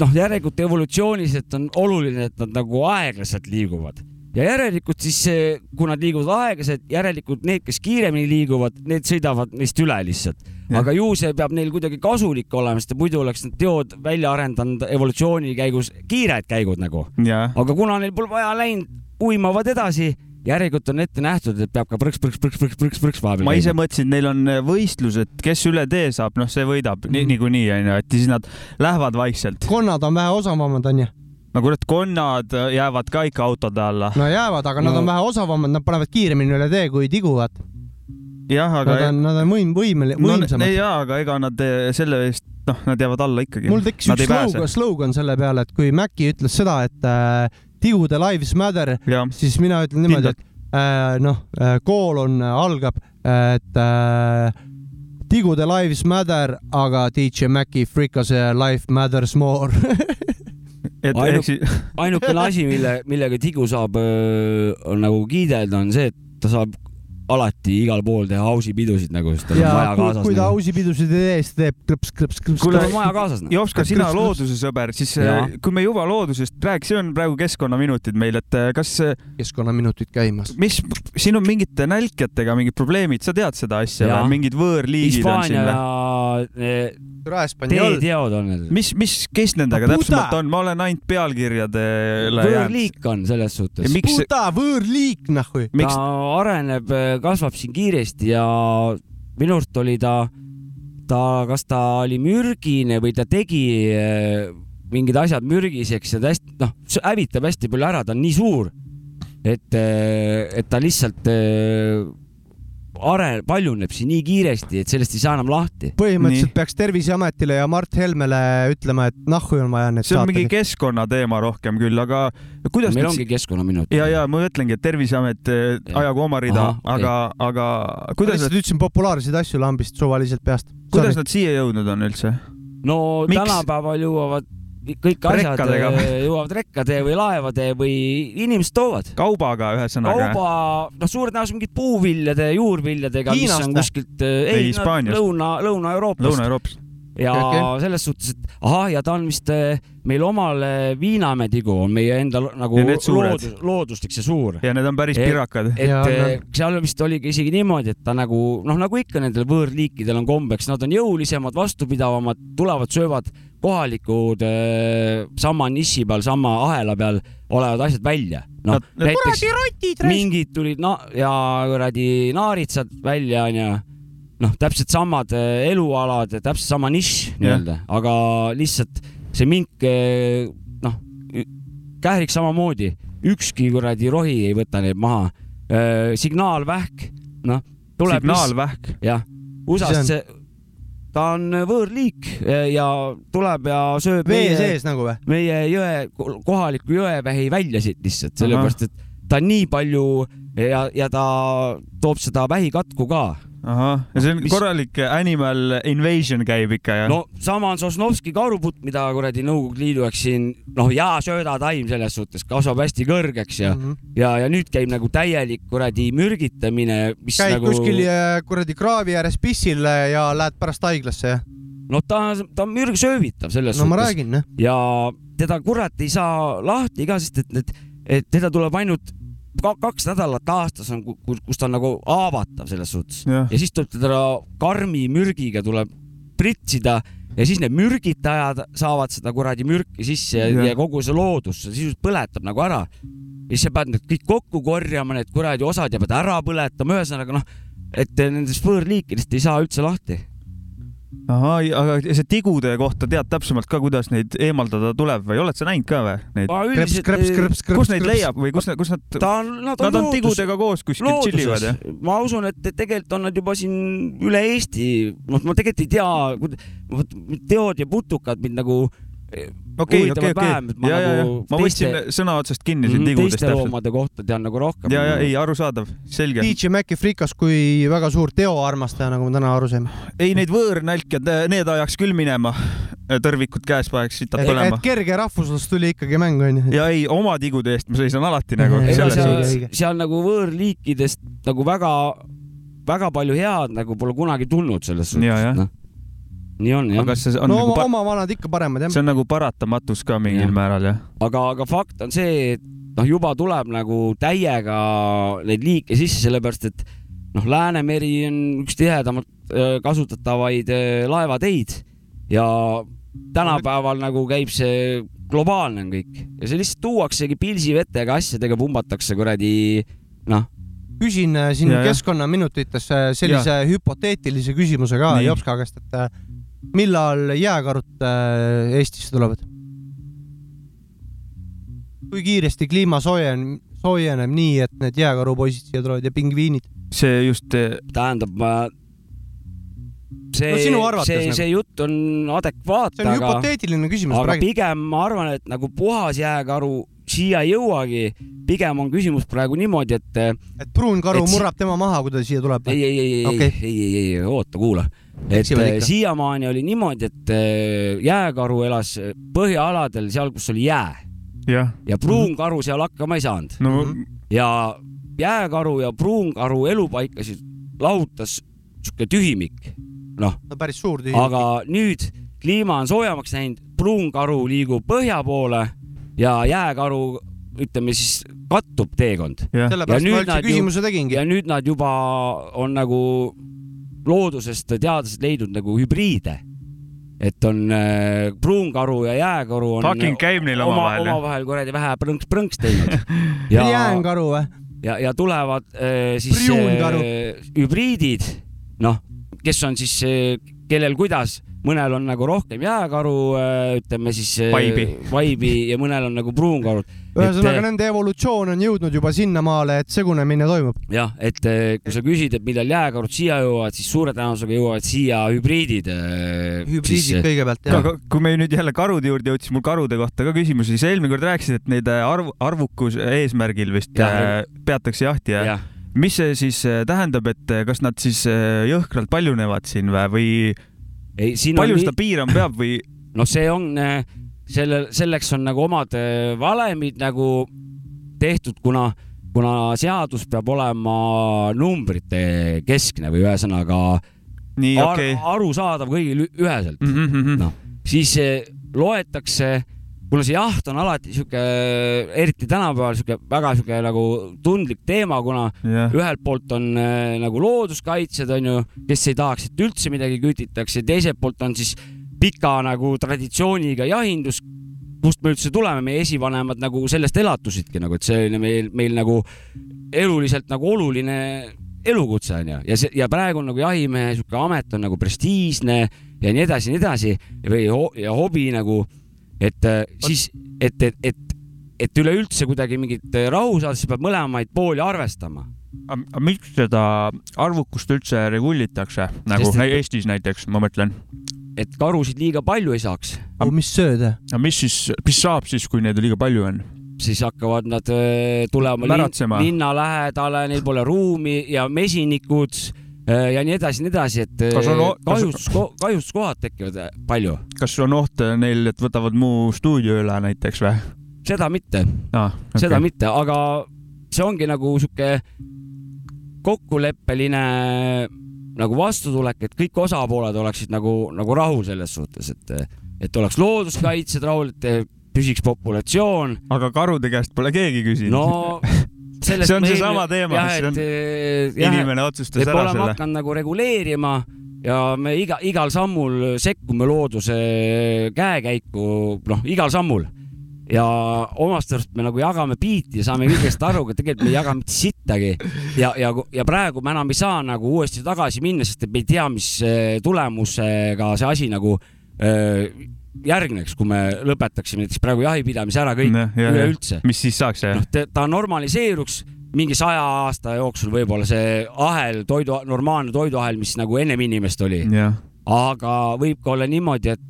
noh, järelikult evolutsiooniliselt on oluline, et nad nagu aeglaselt liiguvad ja järelikult siis, kui nad liiguvad aeglaselt, järelikult need, kes kiiremini liiguvad, need sõidavad neist üle lihtsalt. Aga ju see peab neil kuidagi kasulik olema, sest muidu oleks need teod välja arendanud evolutsiooni käigus kiired käigud nagu. aga kuna neil pole vaja läinud, uimavad edasi, järelikult on ette nähtud, et peab ka prõks, prõks, prõks, prõks, prõks, prõks vahepeal ma ise mõtlesin, et neil on võistlused, kes üle tee saab, noh, see võidab ni niikuinii onju, et siis nad lähevad vaikselt. konnad on vähe osavamad, onju. No kurat, konnad jäävad ka ikka autode alla. no jäävad, aga no. nad No. on vähe osavamad, nad panevad kiiremini üle tee kui tiguvad. jah, aga Nad on, nad on võim, võimel-, no, võimsamad. jaa, aga ega nad eh, selle eest, noh, nad jäävad alla ikkagi. mul tekkis üks slogan, slogan selle peale, et kui Maci ütles seda, et äh, tigude lives matter, siis mina ütlen niimoodi, et äh, noh äh,, kool on, algab, et äh, tigude lives matter, aga DJ Maci Frikase life matters more. ehk siis, ainukene asi, mille, millega Tigu saab on nagu kiidelda, on see, et ta saab alati igal pool teha ausipidusid nagu, sest tal on ja maja kui, kaasas. kui ta ausipidusid ei tee, siis teeb krõps, krõps, krõps. Kuule, tal on maja kaasas. noh. Jopska, Kas- sina kas- looduse sõber, siis eh, kui me juba loodusest räägi, see on praegu keskkonnaminutid meil, et eh, kas, keskkonnaminutid käimas. mis, siin on mingite nälkjatega mingid probleemid, sa tead seda asja või mingid võõrliigid on siin Hispaania või? ja Hispaania. teeteod on need. mis, mis, kes nendega Puta! täpsemalt on, ma olen ainult pealkirjadele jäänud. võõrliik on selles suhtes Ja. miks, puta võõrliik, miks ta areneb, kasvab siin kiiresti ja minu arust oli ta, ta, kas ta oli mürgine või ta tegi eh, mingid asjad mürgiseks ja ta hästi, noh, hävitab hästi palju ära, ta on nii suur, et, et ta lihtsalt eh, are-, paljuneb siin nii kiiresti, et sellest ei saa enam lahti. põhimõtteliselt Nii. peaks Terviseametile ja Mart Helmele ütlema, et nahhu on vaja need see on mingi saated. keskkonnateema rohkem küll, aga kuidas meil nüüd ongi keskkonnaminut. ja, ja ma mõtlengi, et Terviseamet eh, Ja. ajagu oma rida aga, aga kuidas nad, lihtsalt ütlesin populaarseid asju lambist suvaliselt peast. kuidas nad siia jõudnud on üldse? no Miks? tänapäeval jõuavad kõik asjad Rekkadega. äh, jõuavad rekkade või laevade või inimesed toovad. kaubaga ühesõnaga. kauba, noh, suure tõenäosusega mingid puuviljade, juurviljadega, mis on kuskilt äh, Ei, ei, Hispaaniast. Lõuna, Lõuna-Euroopast Lõuna-Euroopas. ja okay, selles suhtes, et ahah, ja ta on vist äh, meil omal Viinamäe tigu on meie enda nagu loodus, looduslik see suur. ja need on päris Et- pirakad. et Ja, no. seal vist oligi isegi niimoodi, et ta nagu noh, nagu ikka nendel võõrliikidel on kombeks, nad on jõulisemad, vastupidavamad, tulevad, söövad kohalikud äh, sama niši peal, sama ahela peal olevad asjad välja. noh, näiteks mingid tulid na- ja kuradi naaritsad välja onju, noh, täpselt samad äh, elualad, täpselt sama nišš nii-öelda, aga lihtsalt see mink äh, noh, kährik samamoodi, ükski kuradi rohi ei võta neid maha. signaalvähk, noh, tuleb signaalvähk. jah, USA-st see, ta on võõrliik eh, ja tuleb ja sööb vee meie, sees nagu või? meie jõe, kohaliku jõevähi välja siit lihtsalt, sellepärast et ta on nii palju ja, ja ta toob seda vähikatku ka. ahah, ja see on Mis- korralik animal invasion käib ikka jah? no sama on Sosnovski karuputt, mida kuradi Nõukogude Liidu eks siin noh, ja söödataim selles suhtes kasvab hästi kõrgeks ja mm. -hmm. ja, ja nüüd käib nagu täielik kuradi mürgitamine, mis käid nagu kuskil äh, kuradi kraavi ääres pissil ja lähed pärast haiglasse, jah? noh, ta, ta on mürgsöövitav selles no ma suhtes räägin, noh. ja teda kurat ei saa lahti ka, sest et need, et teda tuleb ainult kaks nädalat aastas on, kus ta on nagu haavatav selles suhtes Jah. ja siis tuleb teda karmi mürgiga tuleb pritsida ja siis need mürgitajad saavad seda kuradi mürki sisse ja, ja kogu see loodus sisuliselt põletab nagu ära. ja siis sa pead need kõik kokku korjama, need kuradi osad ja pead ära põletama, ühesõnaga noh, et nendest võõrliikidest ei saa üldse lahti. ahah, aga see tigude kohta tead täpsemalt ka, kuidas neid eemaldada tuleb või oled sa näinud ka või neid? krõps, krõps, krõps, krõps. kus neid leiab või kus, kus nad, nad on, nad on loodus- tigudega koos kuskil tšillivad jah? ma usun, et tegelikult on nad juba siin üle Eesti, noh, ma tegelikult ei tea, teod ja putukad mind nagu okei, okei, okei ja, ja, ja nagu ma võtsin sõna otsast kinni siin Mhm, tigudest teiste täpselt. loomade kohta tean nagu rohkem. ja, ja ei, arusaadav, selge. DJ Maci frikas kui väga suur teoarmastaja, nagu me täna aru saime. ei, neid võõrnälkjad, need ajaks küll minema, tõrvikud käes paneks sitad et põlema. kerge rahvuslus tuli ikkagi mängu, onju. ja ei, oma tigude eest ma seisan alati nagu seal seal nagu võõrliikidest nagu väga, väga palju head nagu pole kunagi tulnud selles Ja, suhtes, noh. Nii on jah aga, kas see on no nagu oma, pa- oma vanad ikka paremad jah see. on nagu paratamatus ka mingil Jah. määral jah? aga, aga fakt on see, et noh, juba tuleb nagu täiega neid liike sisse, sellepärast et noh, Läänemeri on üks tihedamalt öö, kasutatavaid öö, laevateid ja tänapäeval nagu käib see globaalne on kõik ja see lihtsalt tuuaksegi pilsivetega asjadega pumbatakse kuradi noh, küsin äh, siin Ja, keskkonnaminutites äh, sellise hüpoteetilise küsimuse ka. Jopska käest, et äh, millal jääkarud äh, Eestisse tulevad? kui kiiresti kliima soojen-, soojeneb nii, et need jääkarupoisid siia tulevad ja pingviinid? see just, tähendab ma see No see nagu., see jutt on adekvaatne, see on aga hüpoteetiline küsimus, aga pigem ma arvan, et nagu puhas jääkaru siia ei jõuagi. pigem on küsimus praegu niimoodi, et ei, et pruun karu et si- murrab tema maha, kui ta siia tuleb. ei, ei, ei Okei. ei, ei, ei, ei, oota, kuula. Et ikka. siiamaani oli niimoodi, et eh, jääkaru elas põhjaaladel seal, kus oli jää jah, ja pruunkaru seal hakkama ei saanud no Mhm. ja jääkaru ja pruunkaru elupaikasid lahutas sihuke tühimik, noh, no päris suur tühi. aga nüüd kliima on soojemaks läinud, pruunkaru liigub põhja poole ja jääkaru, ütleme siis, kattub teekond ja ma nüüd üldse nad ju- küsimuse tegingi. ja nüüd nad juba on nagu loodusest teadlased leidnud nagu hübriide. et on äh, pruunkaru ja jääkaru on fucking käib neil oma, omavahel jah? omavahel kuradi vähe prõnks-prõnks teinud ja, jäänkaru või? ja, ja tulevad äh, siis äh, hübriidid, noh, kes on siis, kellel kuidas, mõnel on nagu rohkem jääkaru, ütleme siis äh, Vaibi. vaibi ja mõnel on nagu pruunkarud. ühesõnaga, nende evolutsioon on jõudnud juba sinnamaale, et segunemine toimub. jah, et äh, kui sa küsid, et millal jääkarud siia jõuavad, siis suure tõenäosusega jõuavad siia hübriidid. hübriidid kõigepealt, jah. aga kui me nüüd jälle karude juurde jõudsime, mul karude kohta ka küsimusi, sa eelmine kord rääkisid, et neid äh, arv, arvukuse eesmärgil vist äh, peatakse jahti ja jah, mis see siis äh, tähendab, et äh, kas nad siis äh, jõhkralt paljunevad siin või, või palju on seda piirama peab või noh, see on, selle, selleks on nagu omad valemid nagu tehtud, kuna, kuna seadus peab olema numbrite keskne või ühesõnaga nii, ar okei. arusaadav kõigile ü- üheselt, Mhm. noh, siis loetakse, kuna see jaht on alati sihuke, eriti tänapäeval sihuke väga sihuke nagu tundlik teema, kuna jah, ühelt poolt on äh, nagu looduskaitsjad onju, kes ei tahaks, et üldse midagi kütitakse, teiselt poolt on siis pika nagu traditsiooniga jahindus, kust me üldse tuleme, meie esivanemad nagu sellest elatusidki nagu, et see oli meil, meil nagu eluliselt nagu oluline elukutse onju ja see ja praegu on nagu jahimehe sihuke amet on nagu prestiižne ja nii edasi ja nii edasi. Või ho ja hobi nagu, et äh, siis, et, et, et, et üleüldse kuidagi mingit äh, rahu saada, siis peab mõlemaid pooli arvestama aga miks seda arvukust üldse regulitakse, nagu Sest Eestis näiteks, ma mõtlen. et karusid liiga palju ei saaks, oh,. mis sööd? aga mis siis, mis saab siis, kui neid liiga palju on? siis hakkavad nad öö, tulema lin, Märatsema. linna lähedale, neil pole ruumi ja mesinikud ja nii edasi, nii edasi, et on kas- kahjustus, kahjustuskohad tekivad öö, palju, kas on oht neil, et võtavad mu stuudio üle näiteks või seda mitte ah,? okay., seda mitte, aga see ongi nagu sihuke kokkuleppeline nagu vastutulek, et kõik osapooled oleksid nagu, nagu rahul selles suhtes, et, et oleks looduskaitsjad rahul, et püsiks populatsioon aga karude käest pole keegi küsinud no see on seesama teema, mis on eh, inimene otsustas ära selle. hakanud nagu reguleerima ja me iga, igal sammul sekkume looduse käekäiku, noh, igal sammul. ja omast arust me nagu jagame biiti ja saame kõigest aru, aga tegelikult me ei jaga mitte sittagi. ja, ja, ja praegu me enam ei saa nagu uuesti tagasi minna, sest et me ei tea, mis eh, tulemusega see asi nagu eh, järgneks, kui me lõpetaksime näiteks praegu jahipidamise ära kõik üleüldse. mis siis saaks see? noh, ta normaliseeruks mingi saja aasta jooksul võib-olla see ahel, toidu, normaalne toiduahel, mis nagu ennem inimest oli. jah. aga võib ka olla niimoodi, et,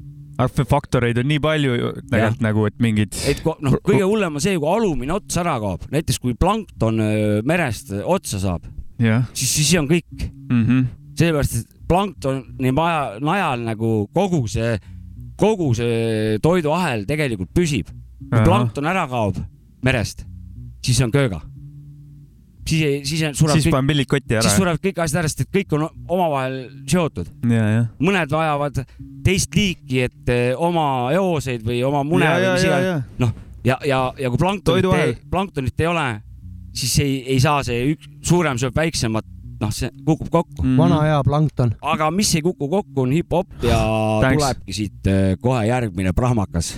faktoreid on nii palju ju tegelikult nagu, et mingid. et noh, kõige hullem on see, kui alumine ots ära kaob, näiteks kui plankton merest otsa saab, jah siis, siis on kõik. mm -hmm. sellepärast, et planktoni maja, najal nagu kogu see, kogu see toiduahel tegelikult püsib. kui plankton ära kaob merest, siis on kööga. siis ei, siis sureb siis panen pillid kotti ära siis. surevad kõik asjad ära, sest et kõik on omavahel seotud. mõned vajavad teist liiki, et eh, oma eoseid või oma mune ja, või mis iganes. noh, ja, ja, ja kui planktonit planktonit ei ole, siis ei, ei saa see üks, suurem sööb väiksemat, noh, see kukub kokku. Mhm. vana hea plankton. aga mis ei kuku kokku, on hip-hop ja Thanks. tulebki siit eh, kohe järgmine prahmakas.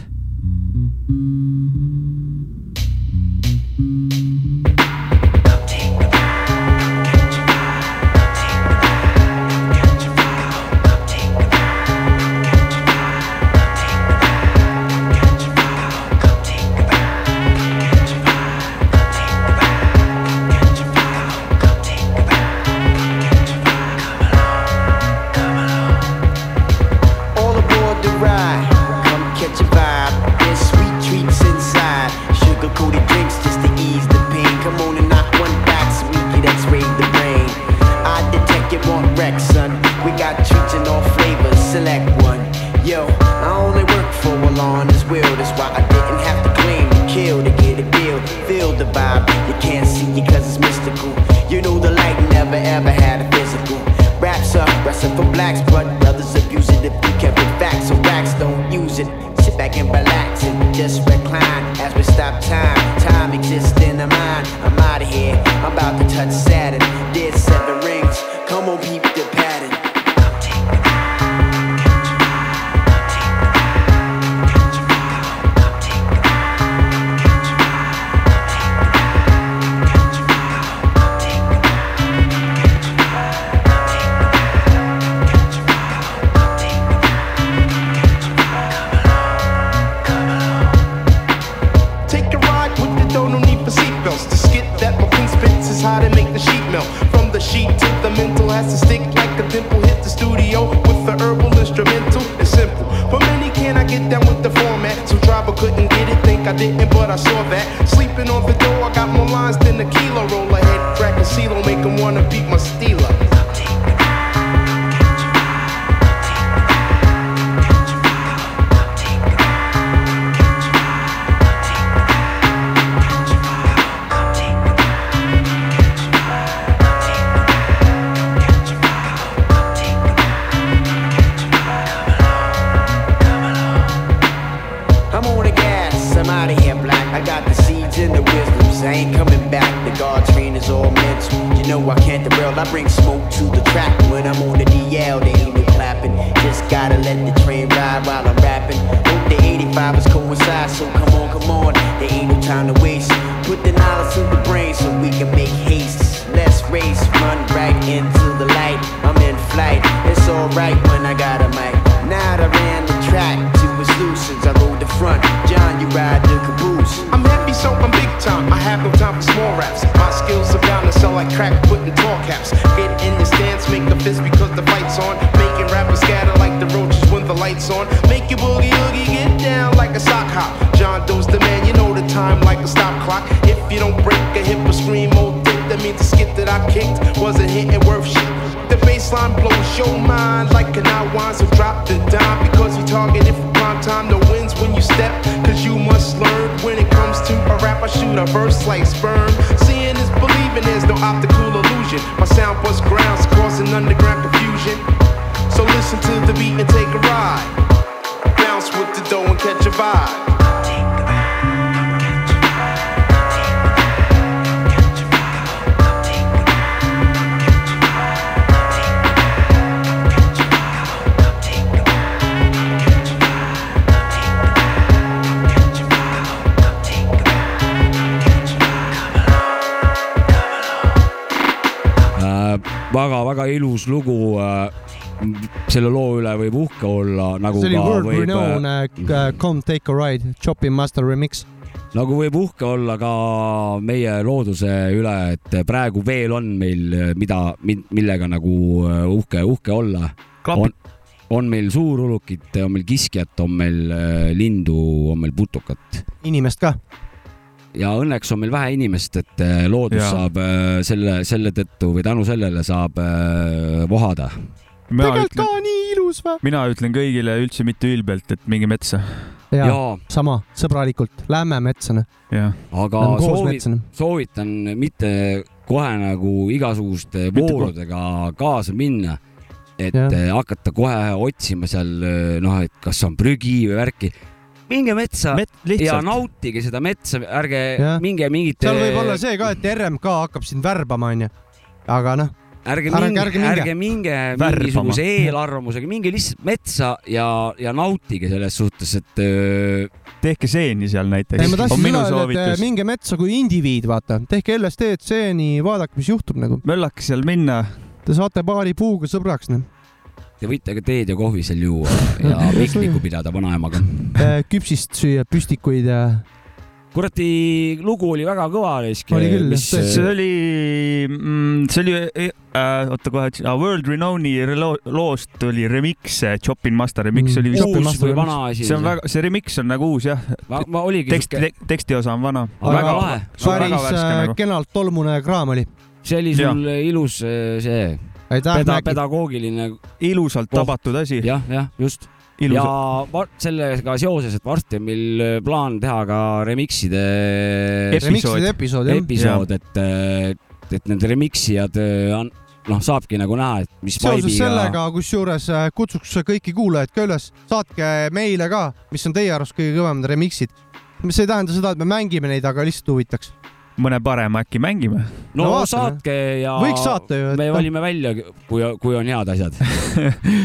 Front. John, you ride the caboose. I'm happy, so I'm big time. I have no time for small raps. My skills are bound to sell like crack, putting tall caps. Get in the stance, make a fist because the fight's on. Making rappers scatter like the roaches when the lights on. Make your boogie oogie get down like a sock hop. John Doe's the man, you know the time like a stop clock. If you don't break a hip or scream old dick, that means the skit that I kicked wasn't hitting worth shit. The baseline blows your mind like an wine, so drop the dime because we targeted for you step, cause you must learn. When it comes to a rap, I shoot a verse like sperm. Seeing is believing, there's no optical illusion. My sound bust grounds, causing underground confusion. So listen to the beat and take a ride. Bounce with the dough and catch a vibe. Väga-väga ilus lugu äh, selle loo üle võib uhke olla, nagu see oli World võib Renown uh, Come Take a Ride, Chopping Master Remix. nagu võib uhke olla ka meie looduse üle, et praegu veel on meil, mida, millega nagu äh, uhke, uhke olla. on, on meil suurulukit, on meil kiskjat, on meil äh, lindu, on meil putukat inimest ka. Ja õnneks on meil vähe inimest, et äh, loodus Jaa. saab äh, selle, selle tõttu või tänu sellele saab äh, vohada. tegelikult ütlen, ka nii ilus või? mina ütlen kõigile üldse mitte ülbelt, et minge metsa. ja., jaa, sama, sõbralikult, lähme metsa, jah, aga soovi- soovitan mitte kohe nagu igasuguste voorudega kaasa minna, et eh, hakata kohe otsima seal noh, et kas on prügi või värki. Minge metsa Met-, ja lihtsalt. nautige seda metsa, ärge Jah. minge mingite. seal võib olla see ka, et RMK hakkab sind värbama, onju. aga noh, ärge minge, ärge minge. ärge minge Värbama. mingisuguse eelarvamusega, minge lihtsalt metsa ja, ja nautige selles suhtes, et öö, tehke seeni seal ei näiteks ma, on tahtsin minu seda öelda, et soovitus. minge metsa kui indiviid, vaata, tehke LSD-d, seeni, vaadake, mis juhtub nagu. möllake seal minna, Te saate paari puuga sõbraks, noh. Te võite ka teed ja kohvi seal juua ja pikniku pidada vanaemaga. küpsist süüa, püstikuid ja kuradi lugu oli väga kõva. Oli küll, mis jah, see oli, see oli äh,, oota kohe, World Renowni relo- loost oli remix, Choppin Master remix Mm. oli vist uus või remix. vana asi. see on väga, see remix on nagu uus jah, ma, ma oligi tekst siuke, te,, tekstiosa on vana. Väga lahe. päris äh, nagu. kenalt tolmune kraam oli. see oli sul ilus äh, see aitäh, peda, Mäkki. pedagoogiline, ilusalt Koht. tabatud asi, jah, jah, just. ja ilusalt. va- sellega seoses, et varsti on meil äh, plaan teha ka remix'ide remixide episood, jah. episood, et, et need remixijad äh, on, noh, saabki nagu näha, et mis seoses vibe'iga sellega, kusjuures äh, kutsuks kõiki kuulajaid ka üles, saatke meile ka, mis on teie arust kõige kõvemad remix'id. see ei tähenda seda, et me mängime neid, aga lihtsalt huvitaks. Mõne parema äkki mängime. no, no vaatame. saatke ja Võiks saata ju, et- me valime välja, kui, kui on head asjad.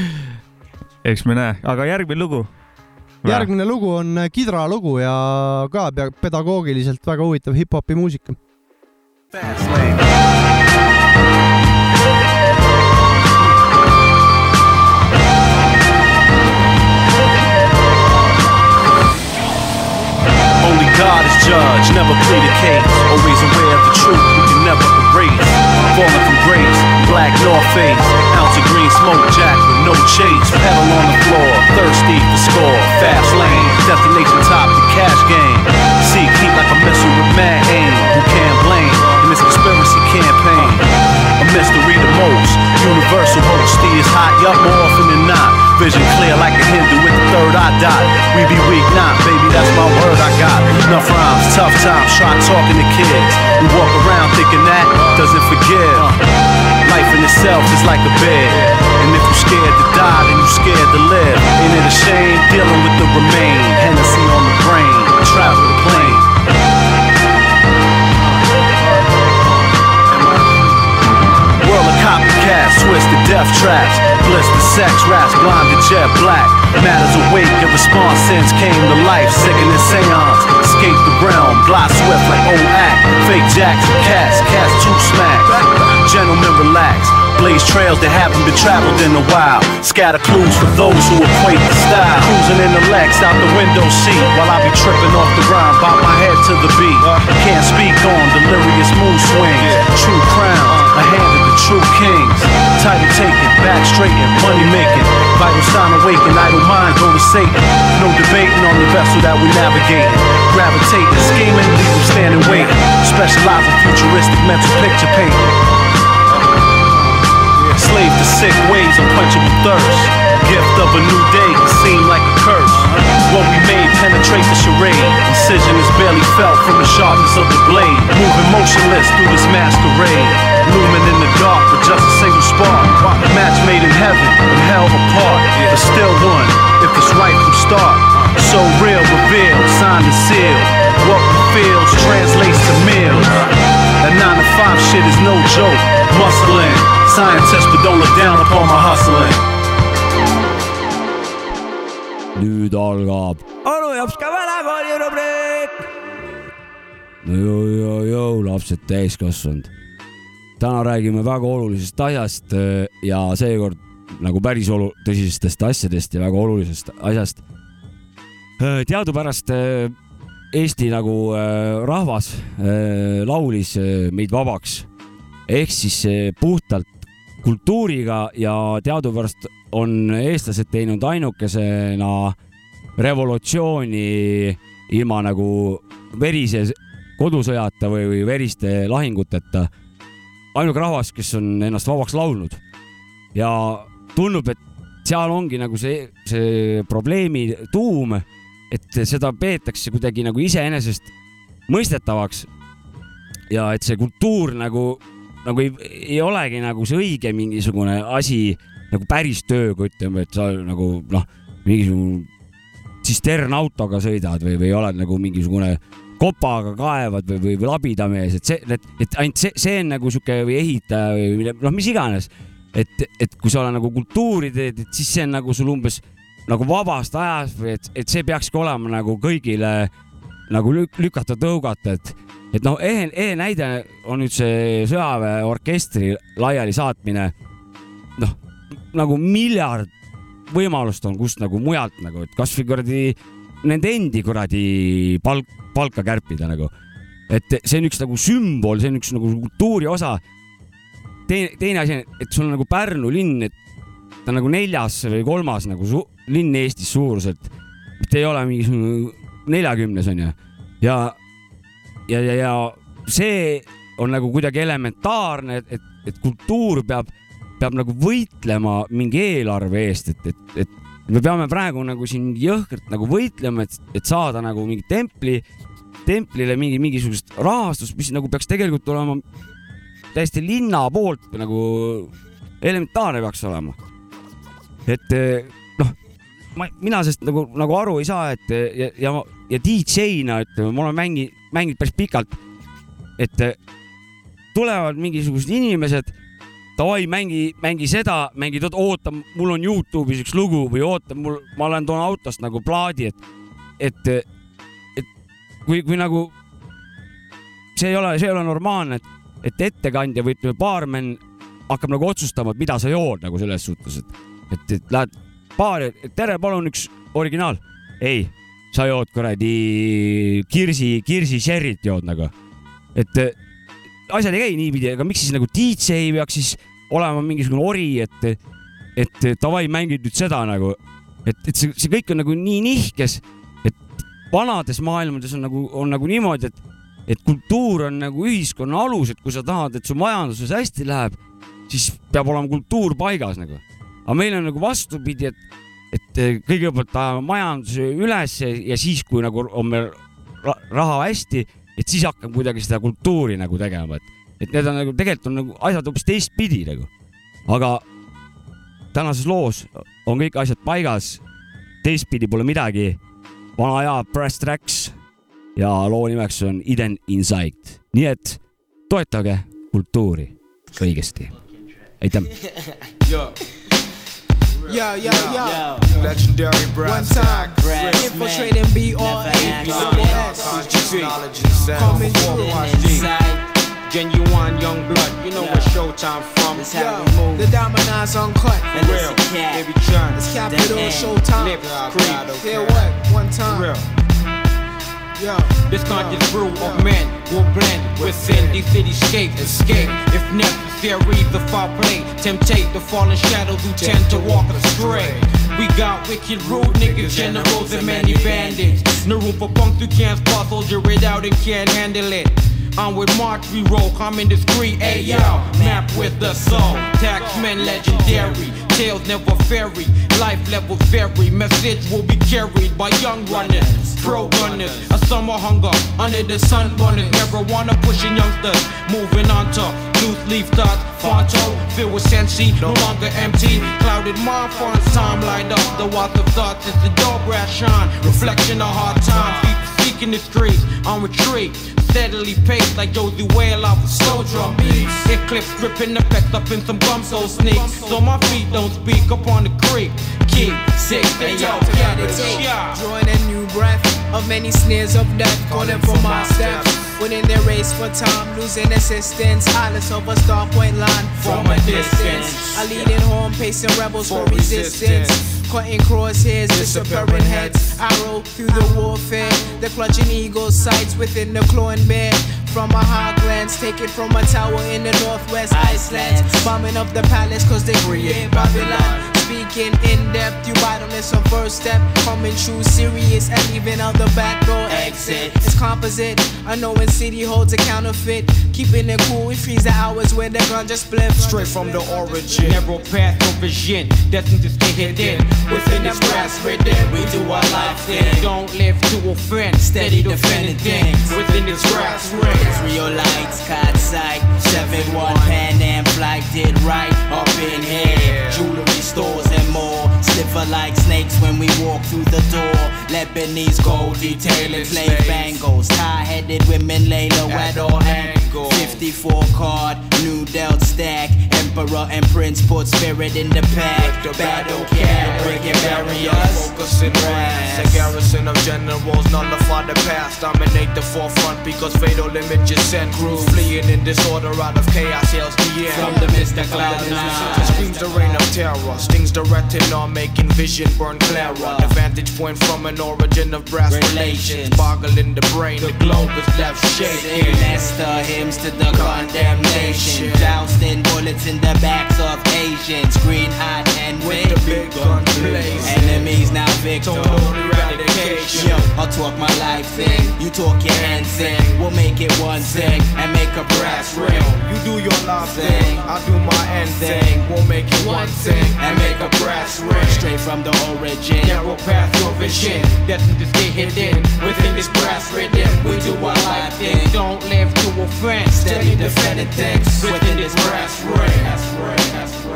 eks me näe, aga järgmine lugu. järgmine lugu on Kidra lugu ja ka pedagoogiliselt väga huvitav hip-hopi muusika. Only God is judge, never plead a case. Always aware of the truth, we can never erase. Falling from grace, black North face. Ounce of green smoke jack with no chase. Pedal on the floor, thirsty for score. Fast lane, destination top, the cash game. See, keep like a missile with mad aim. Who can't blame in this conspiracy campaign? A mystery the most. Universal host, is hot, yup, more often than not vision clear like a Hindu with the third eye dot. We be weak, now, nah, baby, that's my word I got. Enough rhymes, tough times, try talking to kids. We walk around thinking that doesn't forgive. Life in itself is like a bed. And if you're scared to die, then you're scared to live. Ain't it a shame dealing with the remain? Hennessy on the brain, travel the plane. World of copycats, twisted death traps. Bliss the sex, raps blinded jet black. Matters awake, in response since came to life. Sickening seance, escape the realm. Fly swift like old act. Fake jacks and cats, cats two smack. Gentlemen, relax. Blaze trails that haven't been traveled in a while. Scatter clues for those who equate the style. Cruising in the Lex out the window seat while I be tripping off the ground. Bob my head to the beat. I Can't speak on delirious mood swings. True crown, a hand of the true kings. Title taken, back straighten, money making. Vital sign awaken, idle mind go to Satan. No debating on the vessel that we navigating. Gravitating, scheming, leave them standing waiting. Specialize in futuristic mental picture painting. Slave to sick ways, unquenchable thirst. Gift of a new day can seem like a curse. What we made penetrate the charade. Incision is barely felt from the sharpness of the blade. Moving motionless through this masquerade. Looming in the dark with just a single spark. A match made in heaven and hell apart. But still one, if it's right from start. So real, revealed, signed and sealed. What feels translates to meals. That 9 to 5 shit is no joke. Muscling, scientist, but don't look down upon my hustling. nüüd algab onu jops ka vanakooli rubriik. jõu-jõu-jõu, lapsed täiskasvanud. täna räägime väga olulisest asjast öö, ja seekord nagu päris olu-, tõsistest asjadest ja väga olulisest asjast. teadupärast öö, Eesti nagu öö, rahvas öö, laulis öö, meid vabaks ehk siis puhtalt kultuuriga ja teadupärast on eestlased teinud ainukesena revolutsiooni ilma nagu verise kodusõjata või, või veriste lahinguteta. ainuke rahvas, kes on ennast vabaks laulnud ja tundub, et seal ongi nagu see, see probleemi tuum, et seda peetakse kuidagi nagu iseenesest mõistetavaks. ja et see kultuur nagu, nagu ei, ei olegi nagu see õige mingisugune asi nagu päris tööga, ütleme, et sa nagu noh, mingisugune tsisternautoga sõidad või, või oled nagu mingisugune kopaga kaevad või, või, või labidamees, et see, et, et ainult see, see on nagu sihuke või ehitaja või noh, mis iganes. et, et kui sa oled nagu kultuuri teed, et siis see on nagu sul umbes nagu vabast ajast või et, et see peakski olema nagu kõigile nagu lük- lükata-tõugata, et, et noh, ehe, ehe näide on nüüd see sõjaväeorkestri laialisaatmine. noh, nagu miljard võimalust on, kust nagu mujalt nagu, et kasvõi kuradi nende endi kuradi palk, palka kärpida nagu. et see on üks nagu sümbol, see on üks nagu kultuuri osa. teine, teine asi, et sul on nagu Pärnu linn, et ta on nagu neljas või kolmas nagu su- linn Eestis suuruselt. mitte ei ole mingisugune neljakümnes onju ja, ja, ja, ja see on nagu kuidagi elementaarne, et, et, et kultuur peab, peab nagu võitlema mingi eelarve eest, et, et, et me peame praegu nagu siin jõhkralt nagu võitlema, et, et saada nagu mingi templi, templile mingi, mingisugust rahastust, mis nagu peaks tegelikult olema täiesti linna poolt nagu elementaarne peaks olema. Et eh, noh, ma, mina sellest nagu, nagu aru ei saa, et eh, ja, ja, ja DJ-na ütleme, ma olen mängi-, mänginud päris pikalt. et eh, tulevad mingisugused inimesed, davai, mängi, mängi seda, mängi toda, oota, mul on Youtube'is üks lugu või oota, mul, ma olen toon autost nagu plaadi, et, et, et kui, kui nagu see ei ole, see ei ole normaalne, et, et ettekandja või ütleme, baarmen hakkab nagu otsustama, et mida sa jood nagu selles suhtes, et, et, et lähed baari, tere, palun üks originaal. ei, sa jood kuradi kirsi, kirsi sherry't jood nagu, et eh, asjad ei käi niipidi, aga miks siis nagu DJ peaks siis olema mingisugune ori, et, et davai, mängid nüüd seda nagu, et, et see, see kõik on nagu nii nihkes, et vanades maailmades on nagu, on nagu niimoodi, et et kultuur on nagu ühiskonna alus, et kui sa tahad, et su majanduses hästi läheb, siis peab olema kultuur paigas nagu. Aga meil on nagu vastupidi, et, et eh, kõigepealt ajame majanduse ülesse ja siis, kui nagu on meil ra- raha hästi, et siis hakkame kuidagi seda kultuuri nagu tegema, et, et need on nagu tegelikult on nagu asjad hoopis teistpidi nagu. aga tänases loos on kõik asjad paigas, teistpidi pole midagi. vana hea Brass Tracks ja loo nimeks on Eden Insight, nii et toetage kultuuri õigesti. aitäh. Yo. Yo, yo, yo. Legendary One brass time. tack. Infiltrating BRA. Double S. Coming through. Genuine young blood, you know where Showtime from. Yo, the Domino's uncut. For real, baby John. It's capital Showtime. Lip, creep. Hear what? One time. Real. Yo. This conscious brew of men will blend within the cityscape. Escape if necessary. The foul play, temptate the fallen shadows who tend to walk astray. We got wicked rude niggas, generals and many bandits. No room for punks who can't spot, soldier it out and can't handle it. I'm with March, we roll, coming discreet, ayo. Map with the soul, taxmen legendary. Tales never ferry, life levels vary. Message will be carried by young runners, pro gunners. A summer hunger under the sun runners. Marijuana pushing youngsters, moving on to loose leaf thoughts. Fonto, filled with sensi, no longer empty. Clouded mind, font time light up. The water of thoughts is the door brass shine. Reflection of hard times. Seeking the streets on retreat. Steadily paced like Josie Whale off a slow drum beat. Eclipse dripping the effects up in some gum so sneak. So my feet don't speak up on the creek. Keep sick, Hey they yo, got it. Drawing a new breath of many snares of death, calling for my steps. Winning their race for time, losing assistance. Of a star point line from a distance. A leading home, pacing rebels for resistance. Cutting crosshairs, disappearing heads. Arrow through the warfare. The clutching eagle sights within the clawing bear. From a high glance, take it from a tower in the northwest Iceland. Bombing up the palace cause they create Babylon. Speaking in depth, you idleness on first step. Coming true, serious, and even out the back door exit. It's composite. A knowing city holds a counterfeit. Keeping it cool, we freeze the hours where the gun just split. Straight from the origin. Narrow path, no vision. Destined to stay hidden. Within this grass ridden. We do our life thing. Don't live to offend. Steady defending things. Within this grass Real Israelites, caught sight. 7-1 Pan and flight did right up in here. Jewelry stores and more. Sliver like snakes when we walk through the door. Lebanese gold detailing slave bangles. High-headed women lay low at all angles. 54 card, new dealt stack. Emperor and prince put spirit in the pack. The Battle cat, breaking barriers. Focusing ranks. A garrison of generals nullify the past. Dominate the forefront because fatal images send crews fleeing in disorder out of chaos. Hails the end. From the mist of cloud nine. It screams the reign of terror. Stings the retinol, making vision burn clearer. The vantage point from an origin of brass relations. Boggling the brain, the globe is left shaking. Sing Esther hymns to the condemnation. Doused in bullets in the backs of Asians. Green hot and With the big gun blazing. Enemies now victims. Total eradication. Yo, I'll talk my life thing. You talk your hand thing. We'll make it one thing and make a brass ring. You do your life thing, I do my end thing. We'll make it one thing and make a brass ring. Straight from the origin. Narrow path, your vision. Destined to stay hidden. Within this brass rhythm. We do our life thing. Don't live to offend. Steady defending things. Within this brass ring. That's ring. That's ring.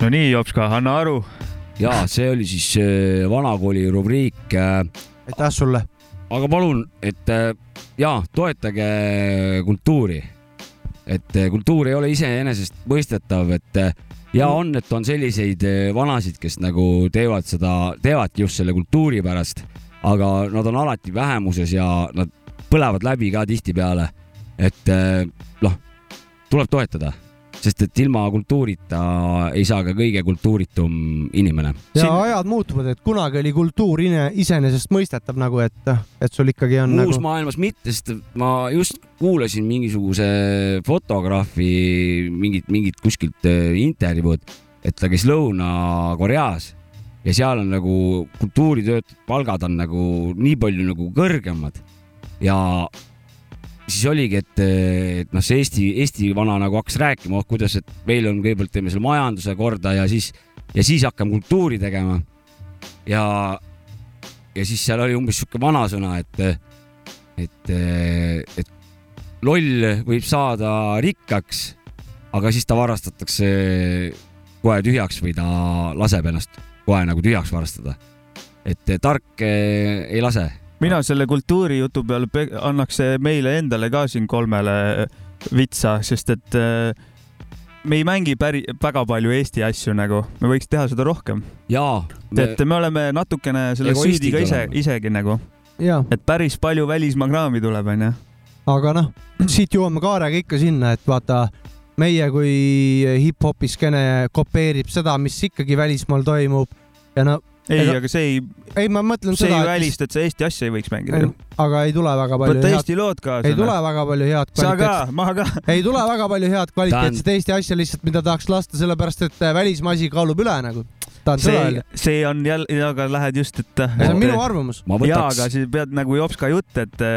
no nii, Jopska, anna aru. ja see oli siis äh, vanakooli rubriik. aitäh sulle. Aga palun, et äh, ja toetage kultuuri. et äh, kultuur ei ole iseenesestmõistetav, et äh, ja on, et on selliseid äh, vanasid, kes nagu teevad seda, teevadki just selle kultuuri pärast, aga nad on alati vähemuses ja nad põlevad läbi ka tihtipeale. et äh, noh, tuleb toetada, sest et ilma kultuurita ei saa ka kõige kultuuritum inimene. ja Siin... ajad muutuvad, et kunagi oli kultuur iseenesestmõistetav nagu, et, et sul ikkagi on uus nagu maailmas mitte, sest ma just kuulasin mingisuguse fotograafi mingit, mingit kuskilt äh, intervjuud, et ta käis Lõuna-Koreas ja seal on nagu kultuuritöötajate palgad on nagu nii palju nagu kõrgemad ja siis oligi, et, et noh, see Eesti, Eesti vana nagu hakkas rääkima, oh kuidas, et meil on kõigepealt teeme selle majanduse korda ja siis, ja siis hakkame kultuuri tegema. ja, ja siis seal oli umbes sihuke vanasõna, et, et, et loll võib saada rikkaks, aga siis ta varastatakse kohe tühjaks või ta laseb ennast kohe nagu tühjaks varastada. et tark eh, ei lase. Mina selle kultuurijutu peale pe- annaks meile endale ka siin kolmele vitsa, sest et äh, me ei mängi päri-, väga palju Eesti asju nagu, me võiks teha seda rohkem. jaa. et me oleme natukene selle Egoistid süüdi ka ise isegi nagu, jaa, et päris palju välismaa kraami tuleb, onju. aga noh, siit jõuame Kaarega ikka sinna, et vaata, meie kui hip-hopi skeene kopeerib seda, mis ikkagi välismaal toimub ja no ei, Ega- aga see ei, ei, ma mõtlen see ei seda, välista, et sa Eesti asja ei võiks mängida. aga ei tule väga palju võta Eesti lood kaasa. ei tule väga palju head sa ka kvaliteetset,, ma ka. ei tule väga palju head kvaliteetset Eesti asja lihtsalt, mida tahaks lasta, sellepärast et äh, välismaa asi kaalub üle nagu. tahan seda see öelda., see on jälle, aga lähed just, et. see on minu arvamus. jaa, aga, siis pead nagu Jopska jutt, et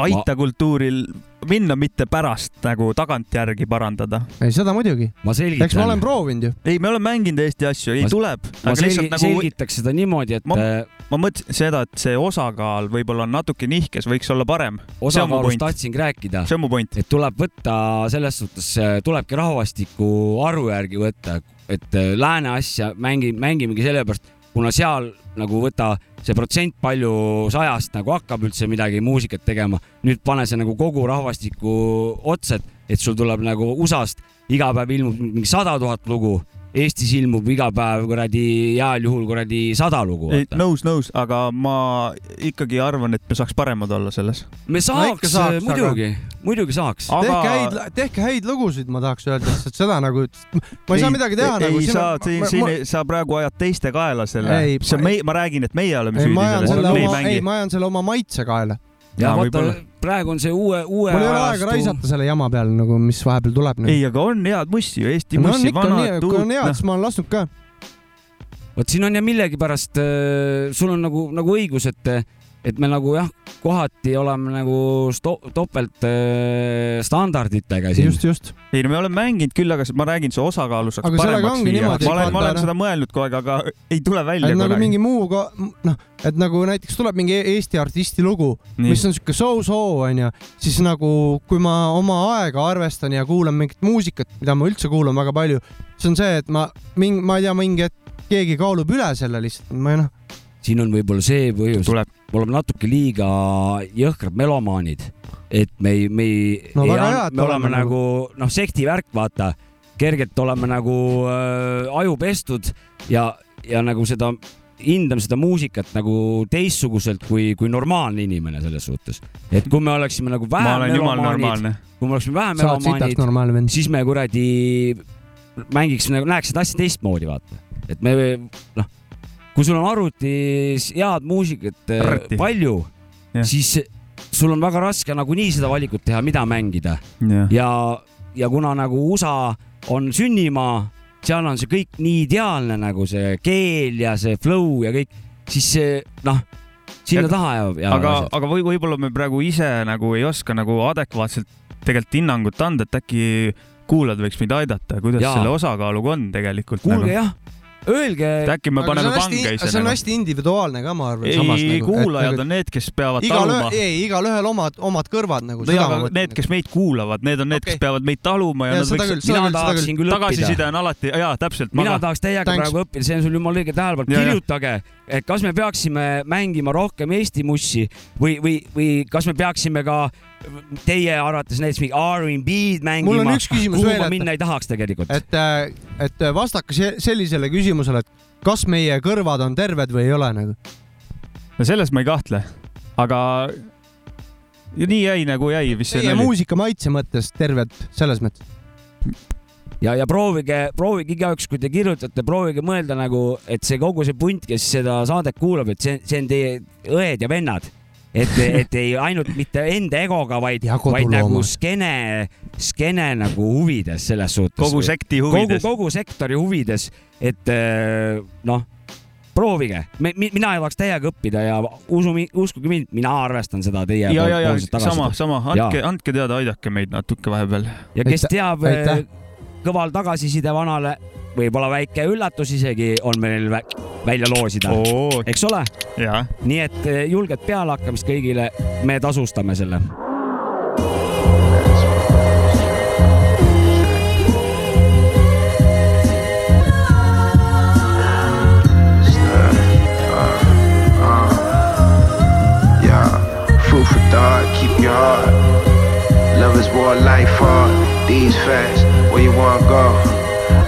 äh, aita kultuuril minna, mitte pärast nagu tagantjärgi parandada. ei, seda muidugi. ma eks ma olen, proovinud ju. ei, me oleme mänginud Eesti asju, ei Ma- tuleb. ma aga lihtsalt selgi, nagu, selgitaks seda niimoodi, et Ma- ma, ma mõtlesin seda, et see osakaal võib-olla on natuke nihkes, võiks olla parem. osakaalust tahtsingi rääkida, see on mu point. et tuleb võtta selles suhtes, tulebki rahvastiku arvu järgi võtta, et äh, lääne asja mängi, mängimegi sellepärast, kuna seal nagu võta see protsent, palju sajast nagu hakkab üldse midagi muusikat tegema, nüüd pane see nagu kogu rahvastiku otsa, et, sul tuleb nagu USA-st iga päev ilmub mingi sada tuhat lugu, Eestis ilmub iga päev kuradi heal juhul kuradi sada lugu. nõus, nõus, aga ma ikkagi arvan, et me saaks paremad olla selles. me saaks, saaks, saaks, muidugi, muidugi saaks. tehke häid, tehke häid lugusid, ma tahaks öelda, sest seda nagu, ma ei saa midagi teha nagu. ei saa, siin, siin sa praegu ajad teiste kaela selle Ei,, see on meie, ma räägin, et meie oleme ei, süüdi ma selles, selle me ei oma, ei, mängi. ma ajan selle oma maitse kaela. Ja Jaa, vaata võib-olla., praegu on see uue, uue mul ei ole aega raisata selle jama peale nagu, mis vahepeal tuleb. ei, aga on head mussi ju, Eesti no on mussi, vanad, kui on uut, head, noh siis ma olen lasknud ka. vot siin on ja millegipärast äh, sul on nagu, nagu õigus, et, et me nagu jah, kohati oleme nagu topelt äh, standarditega siin. just, just. ei no me oleme mänginud küll, aga ma räägin, see osakaalu saaks paremaks viia. ma olen, et ma olen seda mõelnud kogu aeg, aga ei tule välja et nagu kunagi. mingi muu ka, noh, et nagu näiteks tuleb mingi Eesti artisti lugu, mis on siuke so-so onju, siis nagu kui ma oma aega arvestan ja kuulan mingit muusikat, mida ma üldse kuulan väga palju, see on see, et ma mingi, ma ei tea, mingi hetk keegi kaalub üle selle lihtsalt, ma ei noh, siin on võib-olla see põhjus, me oleme natuke liiga jõhkrad melomaanid, et me ei, me ei No me oleme oleme nagu noh, sekti värk, vaata, kergelt oleme nagu äh, aju pestud ja, ja nagu seda hindame seda muusikat nagu teistsuguselt kui, kui normaalne inimene selles suhtes. et kui me oleksime nagu vähem melomaanid, kui me oleksime vähem melomaanid, siis me kuradi mängiks nagu, näeks seda asja teistmoodi, vaata. et me noh, kui sul on arvutis head muusikat äh, Rõtti. palju siis sul on väga raske nagunii seda valikut teha, mida mängida jah, ja, ja kuna nagu USA on sünnimaa, seal on see kõik nii ideaalne nagu see keel ja see flow ja kõik, siis see noh, sinna Ja- taha ja, ja aga, aga või võib-olla me praegu ise nagu ei oska nagu adekvaatselt tegelikult hinnangut anda, et äkki kuulajad võiks meid aidata, kuidas Jaa. selle osakaaluga on tegelikult kuulge nagu.. jah, öelge et äkki me paneme pange ise see on nagu. hästi individuaalne ka, ma arvan. ei, kuulajad on need, kes peavad taluma ei, igalühel omad, omad kõrvad nagu. või aga need, kes meid kuulavad, need on need, kes Okei. peavad meid taluma ja, Ja nad seda võiks mina tahaksin küll õppida tagasiside on alati, jaa, täpselt. mina tahaks teiega praegu õppida, see on sul jumala õige tähelepanu, kirjutage, et kas me peaksime mängima rohkem Eesti mussi või, või, või kas me peaksime ka teie arvates näiteks mingi R'n'B-d mängima. Mul on üks küsimus kuhu veel, ma et- minna ei tahaks tegelikult. et, et vastake se- sellisele küsimusele, et kas meie kõrvad on terved või ei ole nagu. no selles ma ei kahtle, aga ja nii jäi nagu jäi, see Teie muusika maitse mõttes terved selles mõttes. ja, ja proovige, proovige igaüks, kui te kirjutate, proovige mõelda nagu, et see kogu see punt, kes seda saadet kuulab, et see, see on teie õed ja vennad. et, et ei ainult mitte enda egoga, vaid, vaid nagu skeene, skeene nagu huvides selles suhtes. kogu sekti huvides. kogu sektori huvides, et eh, noh, proovige, mina tahaks teiega õppida ja usu, uskuge mind, mina arvestan seda teie ja, ja, ja sama, sama, andke, andke teada, aidake meid natuke vahepeal. ja kes teab, aitäh kõval tagasiside vanale, võib-olla väike üllatus isegi on meil vä välja loosida oh., eks ole? nii et eh, julget pealehakkamist kõigile, me tasustame selle Food for thought, keep your heart. Love is war, life hard. These facts where you wanna go?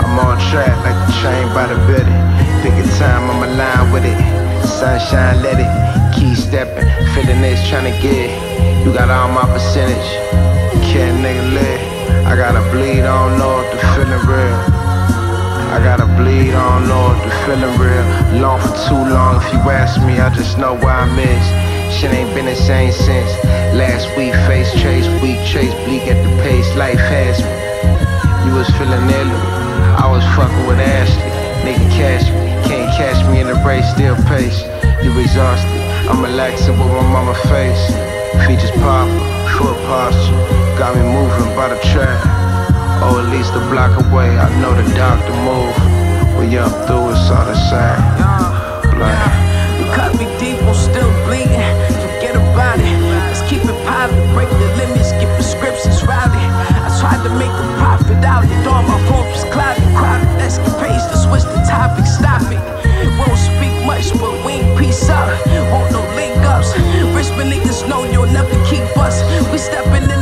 I'm on track like the train by the building. Pick a time, I'm aligned with it. Sunshine, let it. Keep stepping, feeling this, trying to get it. You got all my percentage. Can't nigga live. I gotta bleed, I don't know if the feeling real. I gotta bleed, I don't know if the feeling real. Long for too long, if you ask me, I just know why I miss. Shit ain't been the same since last week. Face chase, week chase, bleak at the pace life has me. You was feeling ill, I was fucking with Ashley. Nigga catch me, can't catch me in the race, still pace. You exhausted, I'm relaxing with my mama face. Features pop, foot posture, got me moving by the track. Or at least a block away, I know the doctor move. When you're through, it's all the same. Blind. You cut me deep, I'm still bleeding. Forget about it. Let's keep it private. Break the limits, get prescriptions routed. I tried to make a out it. All my phones was clouded, crowded. Escapades to switch the topic. Stop it. We don't speak much, but we ain't peace out. Want no link ups. Richmond niggas know you'll never keep us. We stepping in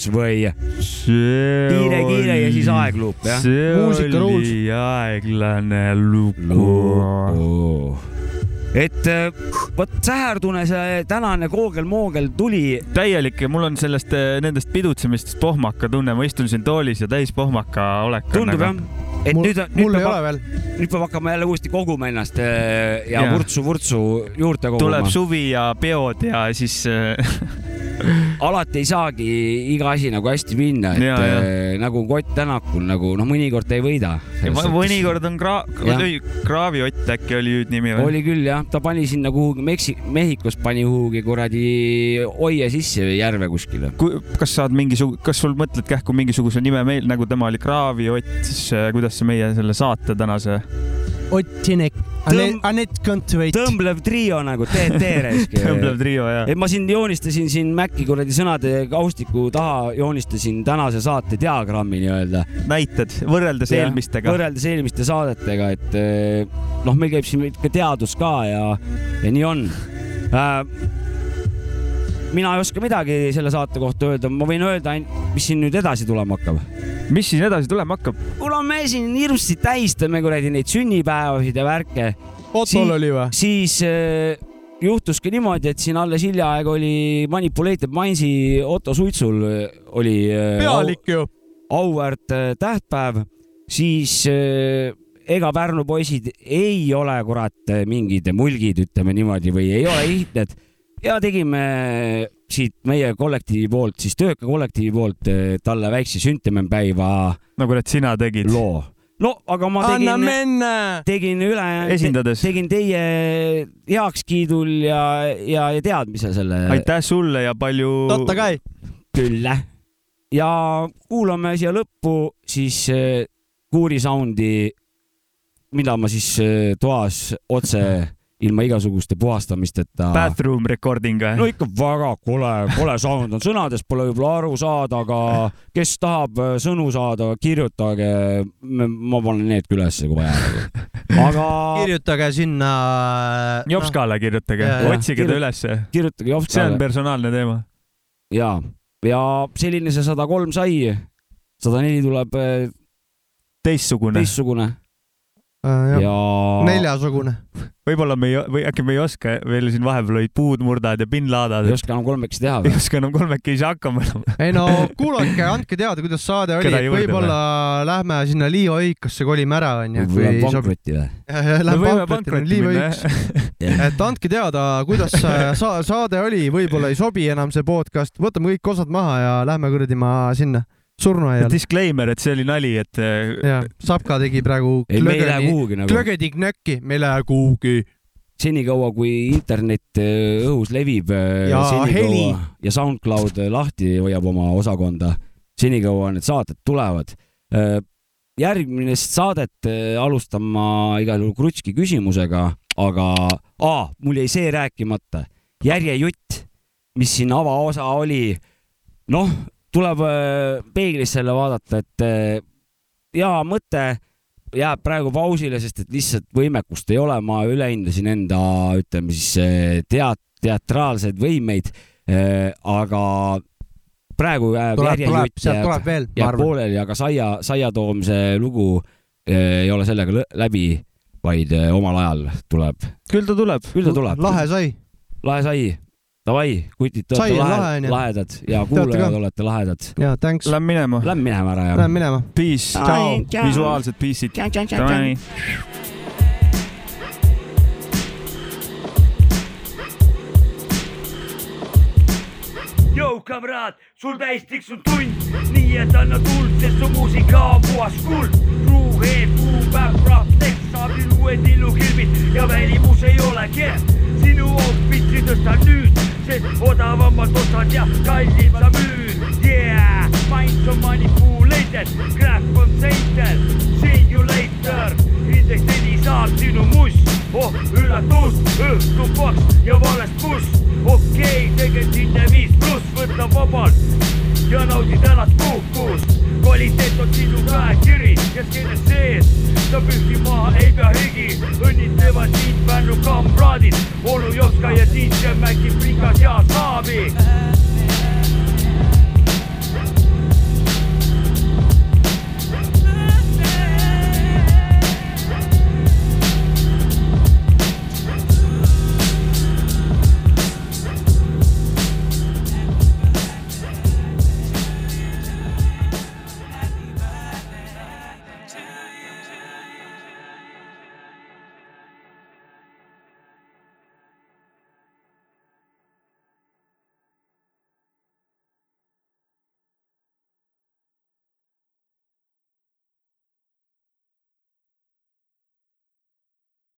lõpus või? kiire, kiire ja siis aegluup jah? see oli aeglane lugu. et äh, vot säherdune see tänane koogel-moogel tuli. täielik ja mul on sellest, nendest pidutsemistest pohmaka tunne, ma istun siin toolis ja täis pohmaka olek. tundub jah? Et Mul- nüüd, mul nüüd peab, nüüd peab hakkama jälle uuesti koguma ennast äh, ja Jaa. vurtsu-vurtsu juurde koguma. tuleb suvi ja peod ja siis äh, alati ei saagi iga asi nagu hästi minna, et Jaa, jaa. äh, nagu Kott Tänakul nagu noh, mõnikord ei võida. mõnikord on kra- Kraaviott äkki oli nüüd nimi või? oli küll jah, ta pani sinna kuhugi Meksi-, Mehhikos pani kuhugi kuradi oie sisse või järve kuskile. kas saad mingisugu-, kas sul mõtled kähku mingisuguse nime meil, nagu tema oli Kraaviott, siis äh, kuidas meie selle saate tänase Ott Sinek, Anett Kõntveit. tõmblev trio nagu TT raisk. Tõmblev trio, jah. et ma siin joonistasin siin Maci kuradi sõnade kaustiku taha joonistasin tänase saate diagrammi nii-öelda. näited võrreldes eelmistega. võrreldes eelmiste saadetega, et eh, noh, meil käib siin ikka teadus ka ja, ja nii on äh,. Mina ei oska midagi selle saate kohta öelda, ma võin öelda ainult, mis siin nüüd edasi tulema hakkab. mis siin edasi tulema hakkab? kuule, me siin hirmsasti tähistame kuradi neid sünnipäevasid ja värke. Ottol oli või? siis äh, juhtuski niimoodi, et siin alles hiljaaegu oli Manipulated Mindsi Otto Suitsul äh, oli äh, Pealik ju. auväärt äh, tähtpäev, siis ega Pärnu poisid ei ole kurat mingid mulgid, ütleme niimoodi, või ei ole ihted ja tegime siit meie kollektiivi poolt, siis tööka kollektiivi poolt äh, talle väikse süntemenpäeva no kurat, sina tegid. loo. no aga ma tegin, tegin üle, tegin teie heakskiidul ja, ja, ja teadmise selle. aitäh sulle ja palju. totta kai. küll. ja kuulame siia lõppu siis äh, Kuuri Soundi, mida ma siis toas otse ilma igasuguste puhastamisteta. Bathroom recording no või? ikka väga kole, kole sound on, sõnadest pole võib-olla aru saada, aga kes tahab äh, sõnu saada, kirjutage. ma panen need ka ülesse kohe. aga. kirjutage sinna. Jopskale kirjutage Jaa,, jaa. otsige ta ülesse. kirjutage see Jopskale on. personaalne teema. ja, ja selline see sada kolm sai. sada neli tuleb äh, teistsugune. teistsugune. Ja neljasugune. võib-olla me ei, või äkki me ei oska, meil siin vahepeal olid puud murdad ja pinnlaadad. ei oska enam kolmekesi teha ei oska enam kolmekesi hakkama enam. ei no kuulake, andke teada, kuidas saade oli, et võib-olla lähme sinna Liiva õikasse kolime ära, onju. või läheb pankrotti või? Lähme pankrotti, Liiva õiks. et andke teada, kuidas sa saade oli, võib-olla ei sobi enam see podcast, võtame kõik osad maha ja lähme kuradi ma sinna surnuaiale. Disclaimer, et see oli nali, et äh, jah, Sapka tegi praegu ei, me ei lähe kuhugi nagu. klõgedik nökki, me ei lähe kuhugi. senikaua, kui internet äh, õhus levib äh, Ja heli. ja SoundCloud lahti hoiab oma osakonda, senikaua need saated tulevad. järgmist saadet alustan ma igal juhul Krutski küsimusega, aga aa, mul jäi see rääkimata. järjejutt, mis siin avaosa oli, noh, tuleb äh, peeglisse jälle vaadata, et äh, hea mõte jääb praegu pausile, sest et lihtsalt võimekust ei ole, ma ülehindasin enda, ütleme siis eh, teat-, teatraalseid võimeid. aga praegu jääb järjejutt jääb arvan. pooleli, aga saia, saia toomise lugu ei ole sellega läbi, vaid omal ajal tuleb. küll ta tuleb. küll ta tuleb. lahe sai. lahe sai. Davai, kutid, te olete lahe, lahedad ja kuulajad olete lahedad. ja thanks. Lähme minema. Lähme minema ära ja. Lähme minema. Peace. Tšau. visuaalsed peace'id. Davai. Jou, kamraad, sul täis tiksunud tund, nii et anna tuld, sest su muusika on puhas kuld. Truuhead, kuupäev, rap, tekst, saabin uued illukilbid ja välimus ei ole kehv. sinu outfit'i tõsta nüüd, sest odavamalt ostad ja kallim sa müüd. Yeah, minds on manipulated, graph on seitel, see you later. indeks neli saab sinu must, oh üllatus, õhtu paks ja vales buss. okei okay,, tegelikult hinne viis pluss, võta vabalt ja naudi tänast puhkust. kvaliteet on sinu käekiri ja skeene sees, sa pühki maha ei pea higi, õnnitlevad sind Pärnu kamraadid, onu Joska ja DJ Maci Prikas ja Saavi.